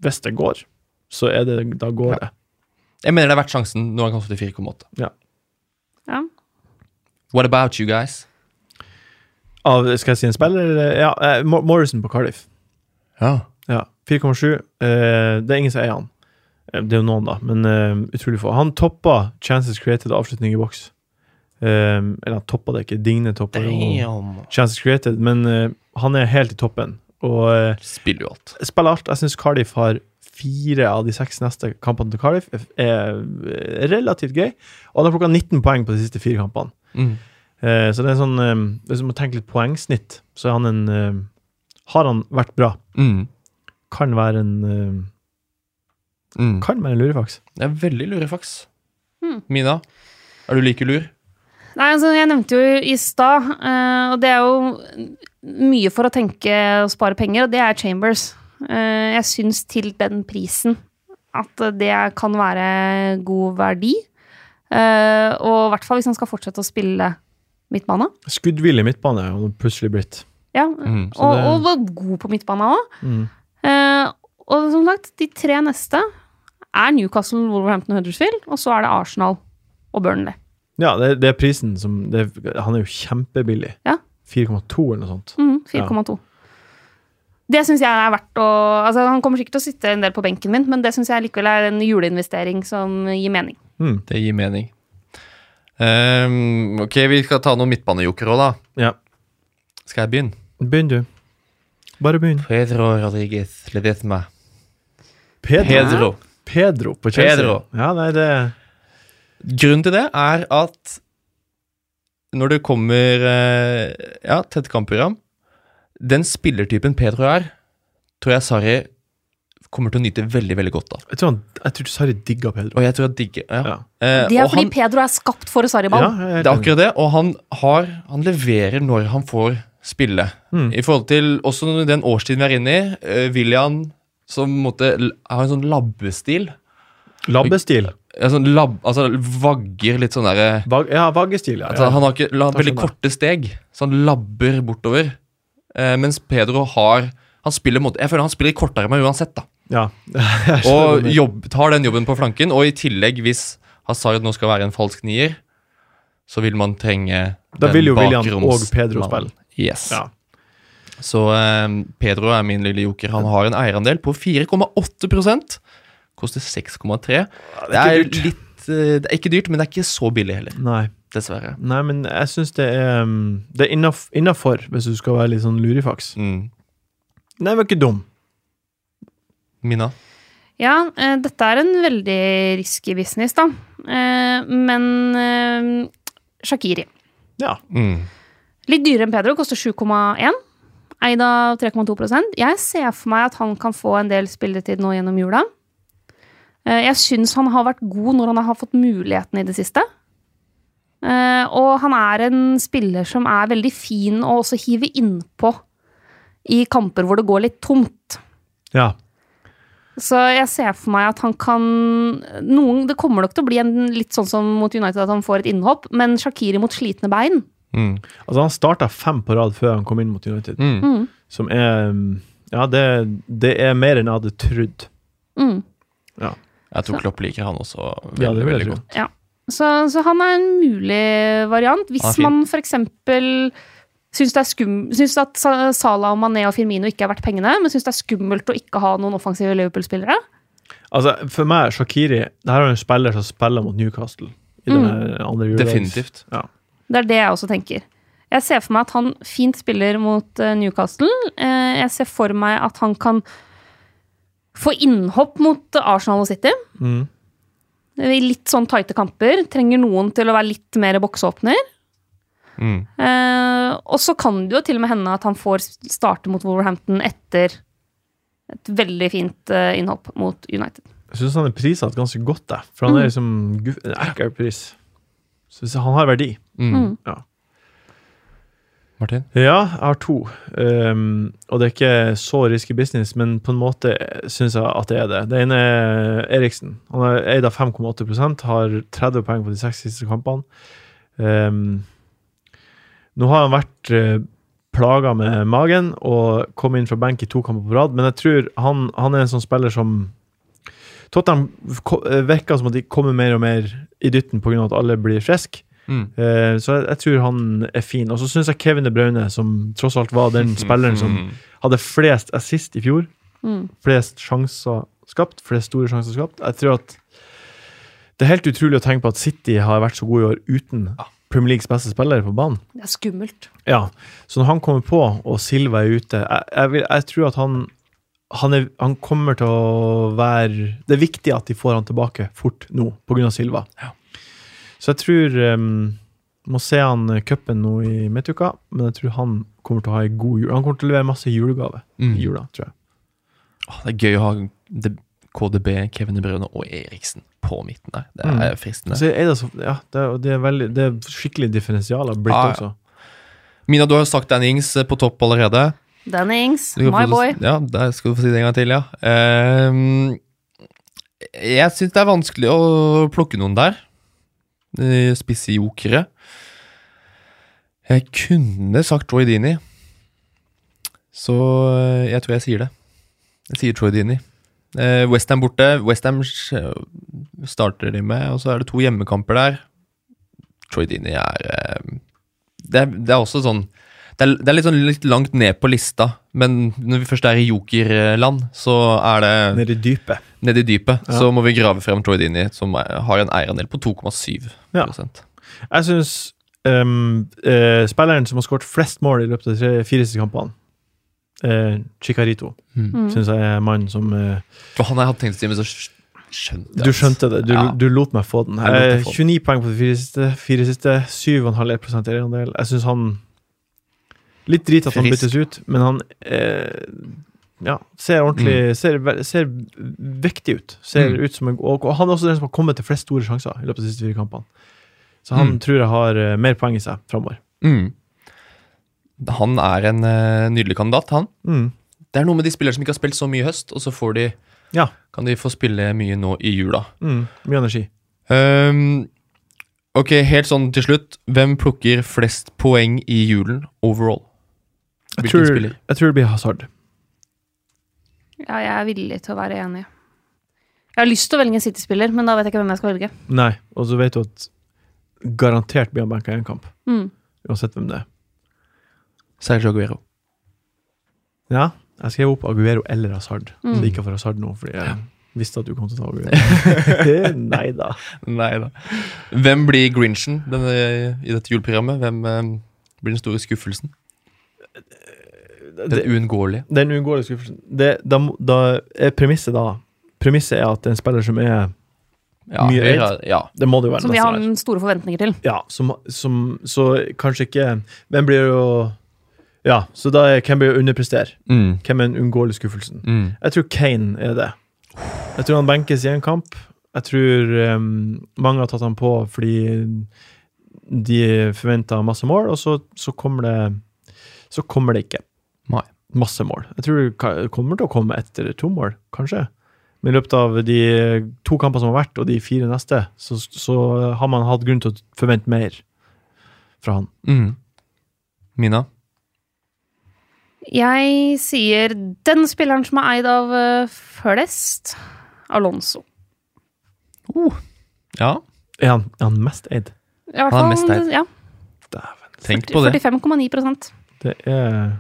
hvis det går, så er det Da går Ja. det. Jeg mener det er verdt sjansen når han kan få til 4,8. Ja. ja. What about you guys? Av, skal jeg si en spiller? Ja, eh, Morrison på Cardiff. Ja. Ja, 4,7. Uh, det er ingen som eier han. Eh, Det er jo noen, da, men uh, utrolig få. Han toppa Chances Created avslutning i boks. Um, eller han toppa det ikke. Digne toppa jo Chances Created, men uh, han er helt i toppen. Og uh, Spiller jo alt. spiller alt. Jeg syns Cardiff har fire av de seks neste kampene til Cardiff. Er relativt gøy. Og han har plukka 19 poeng på de siste fire kampene. Mm. Uh, så det er sånn eh, Hvis man tenker litt poengsnitt, så er han en Har han vært bra? Mm. Kan være en Mm. Kan være en lurefaks. Det er veldig lurefaks. Mm. Mina, er du like lur? Nei, altså, jeg nevnte jo i stad, uh, og det er jo mye for å tenke og spare penger, og det er Chambers. Uh, jeg syns til den prisen at det kan være god verdi. Uh, og i hvert fall hvis han skal fortsette å spille midtbane. Skuddvillig midtbane er han plutselig blitt. Ja, Mm. Og, det- og var god på midtbane òg. Mm. og som sagt, de tre neste er Newcastle, Wolverhampton og Huddersfield, og så er det Arsenal og Burnley. Ja, det, det er prisen som det, Han er jo kjempebillig. Ja. 4,2 eller noe sånt. Mm, 4,2. Det syns jeg er verdt å altså Han kommer sikkert til å sitte en del på benken min, men det syns jeg likevel er en juleinvestering som gir mening. Mm. Det gir mening. Um, ok, vi skal ta noen midtbanejoker òg, da. Ja. Skal jeg begynne? Begynn, du. Bare begynn. Pedro Rodriguez Ledesma. Pedro. Pedro. Pedro på Chelsea. Pedro. Ja, nei, det Grunnen til det er at når det kommer eh, ja, tett et kampprogram Den spillertypen Pedro er, tror jeg Sarri kommer til å nyte veldig veldig godt av. Jeg tror, han, jeg tror Sarri digger Pedro. Og jeg tror jeg digger ja. Ja. Eh, Det er og fordi han, Pedro er skapt for Sarriball. Ja, Det er akkurat det, og han, har, han leverer når han får spille. Mm. I forhold til også den årstiden vi er inne i. Uh, William som l- har en sånn labbestil. Labbestil. Ja, sånn lab, altså vagger litt sånn derre Vag, ja, vaggestil, ja. altså, ja. Han har ikke, la, veldig korte steg, så han labber bortover. Eh, mens Pedro har Han spiller måte, Jeg føler han spiller kortere med uansett, da. ja. Og jobb, tar den jobben på flanken. Og i tillegg, hvis Hazard nå skal være en falsk nier, så vil man trenge Da den vil jo William og Pedro spille. Yes. Ja. Så eh, Pedro er min lille joker. Han har en eierandel på 4,8% Koster 6,3. Ja, Det er litt eh, Det er ikke dyrt, men det er ikke så billig heller. Nei. Dessverre. Nei, men jeg syns det er um, Det er innafor, hvis du skal være litt sånn lurifaks. Mm. Nei, var ikke dum. Mina? Ja, eh, dette er en veldig risky business, da. Eh, men eh, Shakiri. Ja. Mm. Litt dyrere enn Pedro, koster 7,1. Eid av 3,2% Jeg ser for meg at han kan få en del spilletid nå gjennom jula. Eh, Jeg syns han har vært god når han har fått muligheten i det siste. Eh, Og han er en spiller som er veldig fin å også hive innpå i kamper hvor det går litt tomt. ja. Så jeg ser for meg at han kan noen, Det kommer nok til å bli en, litt sånn som mot United, at han får et innhopp, men Shakiri mot slitne bein Mm. Altså, han starta fem på rad før han kom inn mot United, Mm. mm, som er Ja, det, det er mer enn jeg hadde trodd. mm. Jeg tror Klopp liker han også veldig, Ja, veldig godt. godt. Så, så han er en mulig variant. Hvis man f.eks. syns det er skum, syns at Sala Salah og Mané og Firmino ikke er verdt pengene, men syns det er skummelt å ikke ha noen offensive Liverpool-spillere. Altså, For meg, Shakiri Det her er en spiller som spiller mot Newcastle i Mm. denne andre juledags- Definitivt. Det er det jeg også tenker. Jeg ser for meg at han fint spiller mot eh, Newcastle. Eh, jeg ser for meg at han kan få innhopp mot Arsenal og City. Mm. I litt sånn tighte kamper. Trenger noen til å være litt mer bokseåpner. Mm. Eh, og så kan det jo til og med hende at han får starte mot Wolverhampton etter et veldig fint innhopp mot United. Jeg syns han er prisatt ganske godt, der. For han er Mm. liksom ekkel pris. Så han har verdi. Mm. Mm. Ja. Martin? Ja, jeg har to. Um, og det er ikke så risky business, men på en måte syns jeg at det er det. Det ene er Eriksen. Han er eid av 5,8% har 30 poeng på de seks siste kampene. Um, nå har han vært uh, plaga med magen og kom inn fra benk i to kamper på rad, men jeg tror han, han er en sånn spiller som Tottenham eh, virker som at de kommer mer og mer i dytten pga. at alle blir friske. Mm. Uh, så jeg, jeg tror han er fin. Og så syns jeg Kevin De Braune, som tross alt var den spilleren som hadde flest assist i fjor, Mm. flest sjanser skapt, flest store sjanser skapt Jeg tror at det er helt utrolig å tenke på at City har vært så god i år uten Premier Leagues beste spillere på banen. Det er skummelt. Ja, Så når han kommer på, og Silva er ute Jeg, jeg, vil, jeg tror at han han, er, han kommer til å være Det er viktig at de får han tilbake fort nå, pga. Silva. Ja. Så jeg tror um, Må se han cupen nå i midtuka, men jeg tror han kommer til å ha en god jul. Han kommer til å levere masse julegave Mm. i jula, tror jeg. Åh, det er gøy å ha KDB, Kevin De Bruyne og Eriksen på midten der. Det er Mm. fristende. Så er det, så, ja, det, er- det, er veldig, det er skikkelig differensial av blitt ah, ja. også. Mina, du har sagt Dan Ings eh, på topp allerede. Danny Ings, my boy. Ja, der skal du få si det en gang til, ja. Ehm, jeg syns det er vanskelig å plukke noen der. Spisse jokere. Jeg kunne sagt Troy Dini, så eh, jeg tror jeg sier det. Jeg sier Troy Dini. Eh, Westham borte. Westham starter de med, og så er det to hjemmekamper der. Troy Dini er eh, det, er det er også sånn det er, det er litt, sånn litt langt ned på lista, men når vi først er i jokerland, så er det Nede i dypet. nede i dypet. Ja. Så må vi grave frem Troy Dini, som har en eierandel på 2,7 Ja. Jeg syns um, uh, spilleren som har skåret flest mål i løpet av de fire siste kampene, uh, Chicarito, Mm. Mm. syns jeg er mannen som eh, For han har hatt å si, men så skjønte jeg Du skjønte det. Du, Ja. du lot meg få den. Eh, få den. 29 poeng på de fire siste. Fire siste 7,5% eierandel. Jeg syns han Litt drit at han byttes ut, men han eh, ja, ser ordentlig Mm. ser, ser vektig ut. Ser Mm. ut som en, og, og han er også den som har kommet til flest store sjanser i løpet av de siste fire kampene. Så han Mm. tror jeg har uh, mer poeng i seg framover. Mm. Han er en uh, nydelig kandidat, han. Mm. Det er noe med de spillere som ikke har spilt så mye i høst, og så får de, Ja. kan de få spille mye nå i jula. Mm. Mye energi. Um, ok, helt sånn til slutt. Hvem plukker flest poeng i julen overall? Jeg tror, jeg tror det blir Hazard. Ja, jeg er villig til å være enig. Jeg har lyst til å velge en City-spiller, men da vet jeg ikke hvem jeg skal velge. Nei, og så vet du at garantert blir han benka i en kamp. Mm. Uansett hvem det er. Sergio Aguero. Ja, jeg skrev opp Aguero eller Hazard. Mm. Så for Hazard nå, fordi jeg visste at du kom til å ta Aguero. Nei da. Nei da. Hvem blir Grinchen denne, i dette juleprogrammet? Hvem eh, blir den store skuffelsen? Den det, uunngåelige. den uunngåelige skuffelsen det, da, da er premisset da Premisset er at en spiller som er Ja, Mye vi ja. Det må det jo være. Som vi har store forventninger til. Ja, som, som Så kanskje ikke Hvem blir jo Ja, så da er hvem blir å underprestere? Mm. Hvem er den uunngåelige skuffelsen? Mm. Jeg tror Kane er det. Jeg tror han benkes i en kamp. Jeg tror um, mange har tatt han på fordi de forventa masse mål, og så, så kommer det Så kommer det ikke Nei. masse mål. Jeg tror det kommer til å komme ett eller to mål, kanskje. Men i løpet av de to kampene som har vært, og de fire neste, så, så har man hatt grunn til å forvente mer fra han. Mm. Mina? Jeg sier den spilleren som er eid av eh, flest, Alonso. Ja, Er han, er han mest eid? I hvert Han er mest eid. Ja, Dæven. tenk på det. 45,9% Det er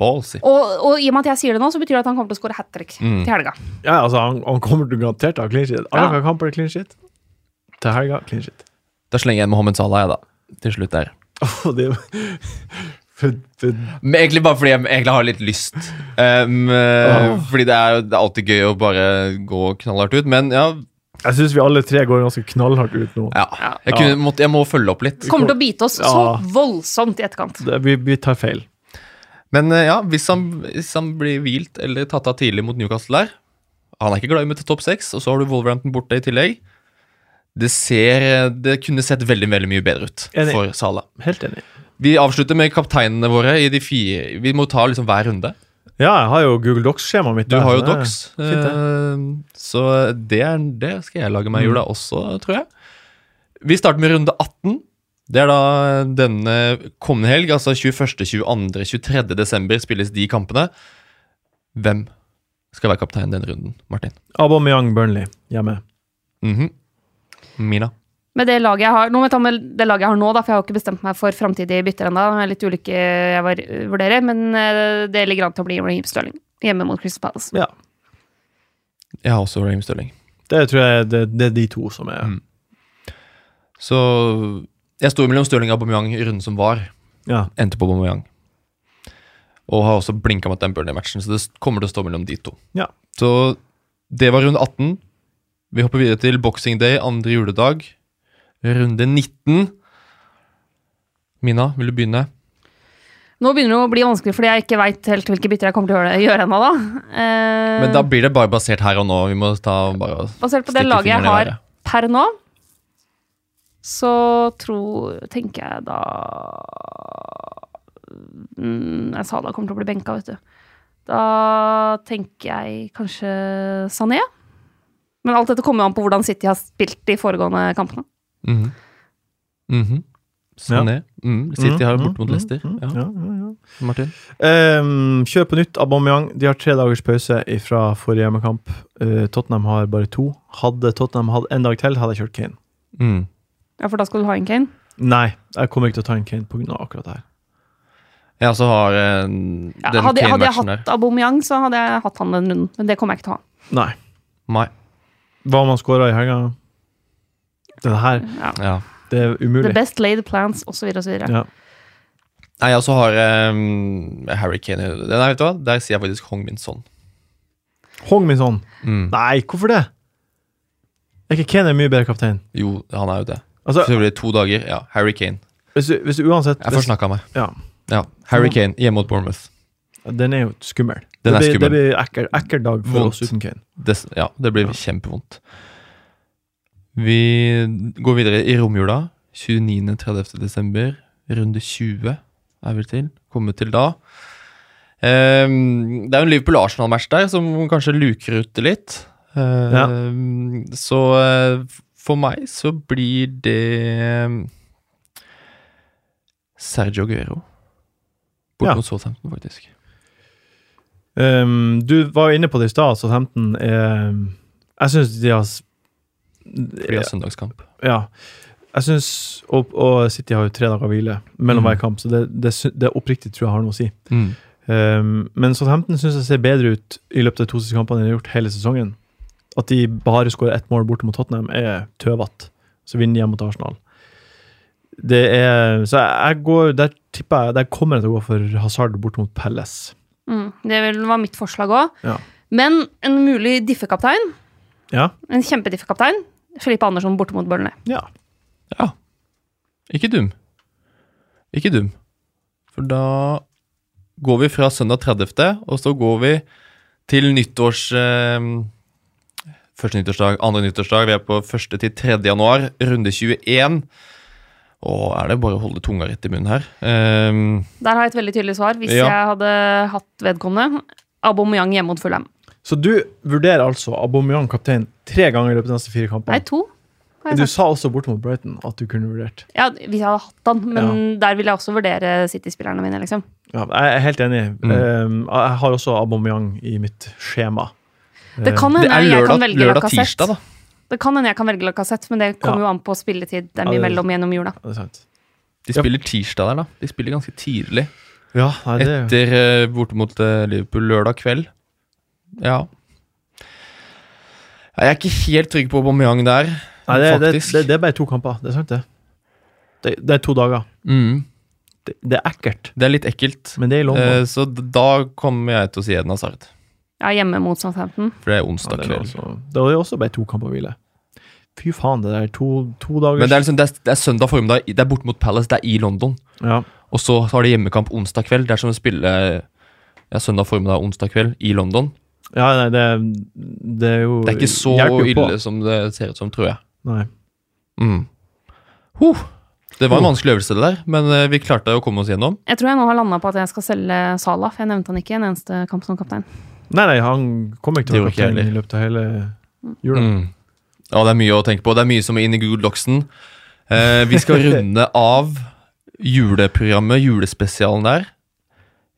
Ballsy. og, og i og med at jeg sier det nå, så betyr det at han kommer til å skåre hat trick Mm. til helga. Ja, altså, han, han kommer til garantert å ha clean shit. Alle Ja. kamper er clean shit. Til helga, clean shit. Da slenger jeg Mohammed Salah, jeg, da. Til slutt der. Åh, det Men egentlig bare fordi jeg egentlig har litt lyst. Um, oh. Fordi det er, det er alltid gøy å bare gå knallhardt ut. Men ja, Jeg syns vi alle tre går ganske knallhardt ut nå. ja. Jeg, kunne, måtte, jeg må følge opp litt. Kommer til å bite oss Ja. så voldsomt i etterkant. Det, vi, vi tar feil. Men eh, ja, hvis han, hvis han blir hvilt eller tatt av tidlig mot Newcastle der Han er ikke glad i å møte topp seks, og så har du Wolverhampton borte i tillegg. Det ser Det kunne sett veldig veldig mye bedre ut Enig. for Sala. Helt enig. Vi avslutter med kapteinene våre i de fire Vi må ta liksom hver runde. Ja, jeg har jo Google Docs-skjemaet mitt. Du der, har jo Docs, fint, det. eh, så det, er, det skal jeg lage meg i jula også, tror jeg. Vi starter med runde 18. Det er da denne kommende helg, altså 21., 22., 23. desember spilles de kampene. Hvem skal være kaptein denne runden, Martin? Aubameyang Burnley hjemme. Mhm. Mina. Med det laget jeg har Nå må jeg ta med det laget jeg har nå, da, for jeg har ikke bestemt meg for framtidige bytter ennå. Litt ulike jeg var, vurderer, men eh, det ligger an til å bli Raheem Stirling hjemme mot Crystal Palace. Ja. Jeg har også Raheem Stirling. Det tror jeg det, det er de to som er Mm. Så jeg sto mellom Stirling og Aubameyang i runden som var. Ja. Endte på Aubameyang. Og har også blinka mot den Burnley-matchen, så det kommer til å stå mellom de to. Ja. Så det var runde 18. Vi hopper videre til Boxing Day, andre juledag. Runde 19. Mina, vil du begynne? Nå begynner det å bli vanskelig, fordi jeg ikke veit helt hvilke bytter jeg kommer til å gjøre, ennå, da. Eh, Men da blir det bare basert her og nå. Vi må ta bare basert på det laget jeg har per nå, så tror tenker jeg da mm, Jeg sa da kommer til å bli benka, vet du. Da tenker jeg kanskje Sané. Men alt dette kommer jo an på hvordan City har spilt de foregående kampene. Mhm. -hmm. Sané. Mhm. City har jo bort mot mm, Leicester. mm, Ja. ja, ja, ja. Martin? Um, kjør på nytt, Aubameyang. De har tre dagers pause fra forrige hjemmekamp. Uh, Tottenham har bare to. Hadde Tottenham hatt en dag til, hadde jeg kjørt Kane. Mm. Ja, for da skal du ha en Kane. Nei, jeg kommer ikke til å ta en Kane pga. akkurat det her. Jeg også har eh, den Ja, hadde, hadde jeg Kane-matchen der. hatt Aubameyang, så hadde jeg hatt han den runden. Men det kommer jeg ikke til å ha. Nei. Nei. Hva om han skåra i helga? Det her, Ja. Ja. det er umulig. The best laid plans, osv., osv. Ja. Nei, jeg også har um, Harry Kane. Nei, vet du hva? Der sier jeg faktisk Hong Min Son. Hong min Son? Mm. Nei, hvorfor det? Er ikke Kane en mye bedre kaptein? Jo, han er jo det. Altså, det to dager. Ja, Harry Kane. hvis du, hvis du uansett Jeg får snakka meg. Ja, Ja, Harry Kane hjemme mot Bournemouth. Den er jo skummel. Den det er blir, skummel. Det blir ekkel, ekkel dag for Vondt. oss uten Kane. Det, ja, det blir kjempevondt. Vi går videre i romjula. 29.-30. desember. Runde 20 er vi til. Kommet til da. Ehm, det er jo en Liverpool-Arsenal-match der som kanskje luker ut det litt. Ehm, Så eh, for meg så blir det Sergio Guerrero. Bort Ja. mot Southampton, faktisk. Um, du var jo inne på det i stad, Southampton er Jeg syns de har det er søndagskamp. Ja. Jeg synes, og, og City har jo tre dager hvile mellom Mm. hver kamp, så det, det, det oppriktig tror jeg har noe å si. Mm. Um, men Southampton syns jeg ser bedre ut i løpet av de to siste kampene enn de har gjort hele sesongen. At de bare skårer ett mål borte mot Tottenham, er tøvete. Så vinner de hjemme mot Arsenal. Det er Så jeg, går Der tipper jeg Der kommer jeg til å gå for Hazard bort mot Pelles. Mm, det var mitt forslag òg. Ja. Men en mulig diffekaptein, Ja. en kjempediffekaptein, Felipe Andersson borte mot Burnley. ja. Ja. Ikke dum. Ikke dum. For da går vi fra søndag 30., og så går vi til nyttårs... Eh, første nyttårsdag, andre nyttårsdag. Vi er på 1. til 3. januar, runde 21. Og er det bare å holde tunga rett i munnen her? Um, Der har jeg et veldig tydelig svar. Hvis Ja. jeg hadde hatt vedkommende. Aubameyang hjemme mot Fulham. Så du vurderer altså Aubameyang kaptein tre ganger i løpet av de neste fire Nei, to. Du sa også bort mot Brighton at du kunne vurdert. Ja, hvis jeg hadde hatt han. Men der vil jeg også vurdere City-spillerne mine, liksom. Ja, jeg er helt enig. Mm. Um, jeg har også Aubameyang i mitt skjema. Det kan det hende jeg kan velge lørdag da. Det kan hende jeg kan velge Lacassette, men det kommer Ja. jo an på spilletid. dem imellom gjennom jula. Ja, det er sant. De Ja. spiller tirsdag der, da. De spiller ganske tidlig. Ja, nei, det Etter uh, borte mot eh, Liverpool lørdag kveld. Ja. Jeg er ikke helt trygg på Aubameyang der, Nei, det, det, faktisk. det, det er bare to kamper. Det er sant, det. Det, det er to dager. Mm. Det, det er ekkelt, Det er litt ekkelt. men det er i London. Eh, så da kommer jeg til å si Eden Hazard. Ja, hjemme mot Southampton. For det er onsdag det, kveld. også, det jo også bare to kamper å hvile. Fy faen, det der to, to dager Men det er, liksom, det, er, det er søndag formiddag. Det er borte mot Palace. Det er i London. ja. Og så har de hjemmekamp onsdag kveld. Det er som å spille ja, søndag formiddag onsdag kveld i London. ja, nei, det, det er jo Det er ikke så ille som det ser ut som, tror jeg. Nei. Mm. Huh. Det var en vanskelig øvelse, det der, men eh, vi klarte å komme oss gjennom. Jeg tror jeg nå har landa på at jeg skal selge Salah, for jeg nevnte han ikke i en eneste kamp som kaptein. Nei, nei, han kommer ikke til å være kaptein i løpet av hele jula. Mm. Ja, det er mye å tenke på. Det er mye som er inn i Google Docsen. Eh, vi skal runde av juleprogrammet, julespesialen der.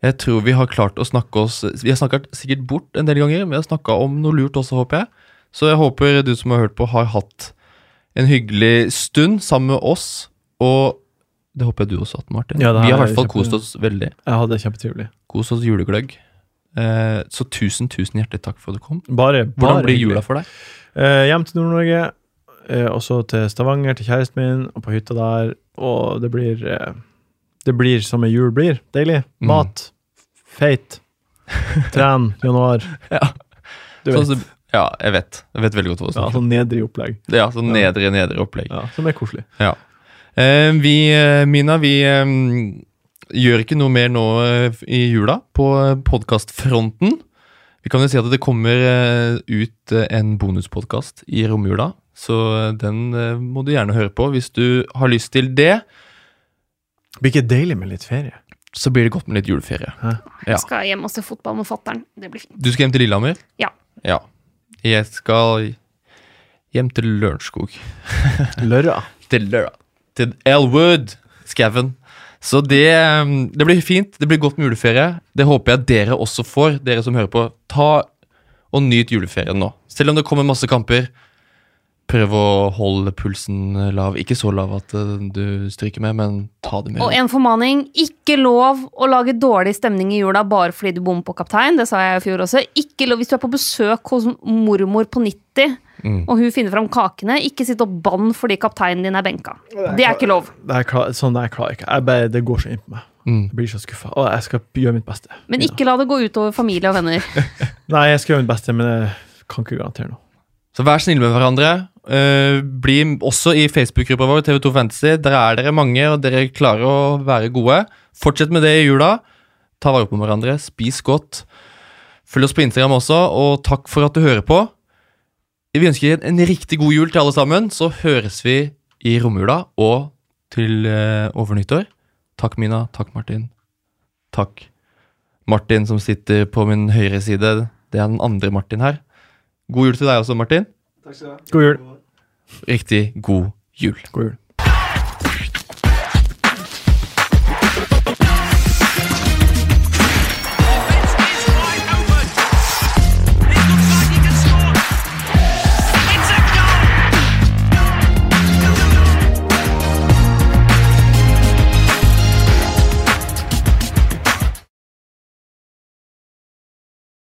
Jeg tror vi har klart å snakke oss Vi har snakket sikkert bort en del ganger, men vi har snakka om noe lurt også, håper jeg. Så jeg håper du som har hørt på, har hatt en hyggelig stund sammen med oss. Og det håper jeg du også har hatt, Martin. Ja, vi har i hvert fall kost oss veldig. Jeg hadde det kjempetrivelig. Kos oss julegløgg. Eh, så tusen, tusen hjertelig takk for at du kom. Bare, bare Hvordan blir jula for deg? Eh, hjem til Nord-Norge, eh, og så til Stavanger, til kjæresten min, og på hytta der. Og det blir Det blir som ei jul blir. Deilig. Mm. Mat. Feit. Tren. Januar. Ja. Du Sånn vet. Så, ja, jeg vet. Jeg vet veldig godt hva du Ja, snakker om. sånn nedrig opplegg. Ja, sånn nedre, nedre opplegg. Ja, som er koselig. Eh, vi, Mina, vi gjør ikke noe mer nå eh, i jula på podkastfronten. Vi kan jo si at det kommer eh, ut eh, en bonuspodkast i romjula, så eh, den eh, må du gjerne høre på hvis du har lyst til det. Det Blir ikke deilig med litt ferie? Så blir det godt med litt juleferie. Ja. Jeg skal hjem og se fotball med fatter'n. Det blir fint. Du skal hjem til Lillehammer? Ja. ja. Jeg skal hjem til Lørenskog. Lørra. til, til Elwood, skauen. Så det, um, det blir fint. Det blir godt med juleferie. Det håper jeg dere også får, dere som hører på. Ta og nyt juleferien nå. Selv om det kommer masse kamper, prøv å holde pulsen lav. Ikke så lav at uh, du stryker med, men ta det med. Og en formaning. Ikke lov å lage dårlig stemning i jula bare fordi du bommer på kaptein. Det sa jeg i fjor også. Ikke lov, Hvis du er på besøk hos mormor på 90, Mm. og hun finner fram kakene, ikke sitt og bann fordi kapteinen din er benka. Det er ikke lov. Det er klar, sånn der klarer jeg ikke. Jeg bare, det går så inn på meg. Mm. Jeg blir så skuffa. Og jeg skal gjøre mitt beste. Men ikke la det gå utover familie og venner. Nei, jeg skal gjøre mitt beste, men jeg kan ikke garantere noe. Så vær snille med hverandre. Uh, bli også i Facebook-gruppa vår TV2 Fantasy. Der er dere mange, og dere klarer å være gode. Fortsett med det i jula. Ta vare på hverandre. Spis godt. Følg oss på Instagram også, og takk for at du hører på. Vi ønsker en riktig god jul til alle sammen. Så høres vi i romjula og til uh, over nyttår. Takk, Mina. Takk, Martin. Takk, Martin, som sitter på min høyre side. Det er den andre Martin her. God jul til deg også, Martin. Takk skal du ha. God jul. Riktig god jul. God jul.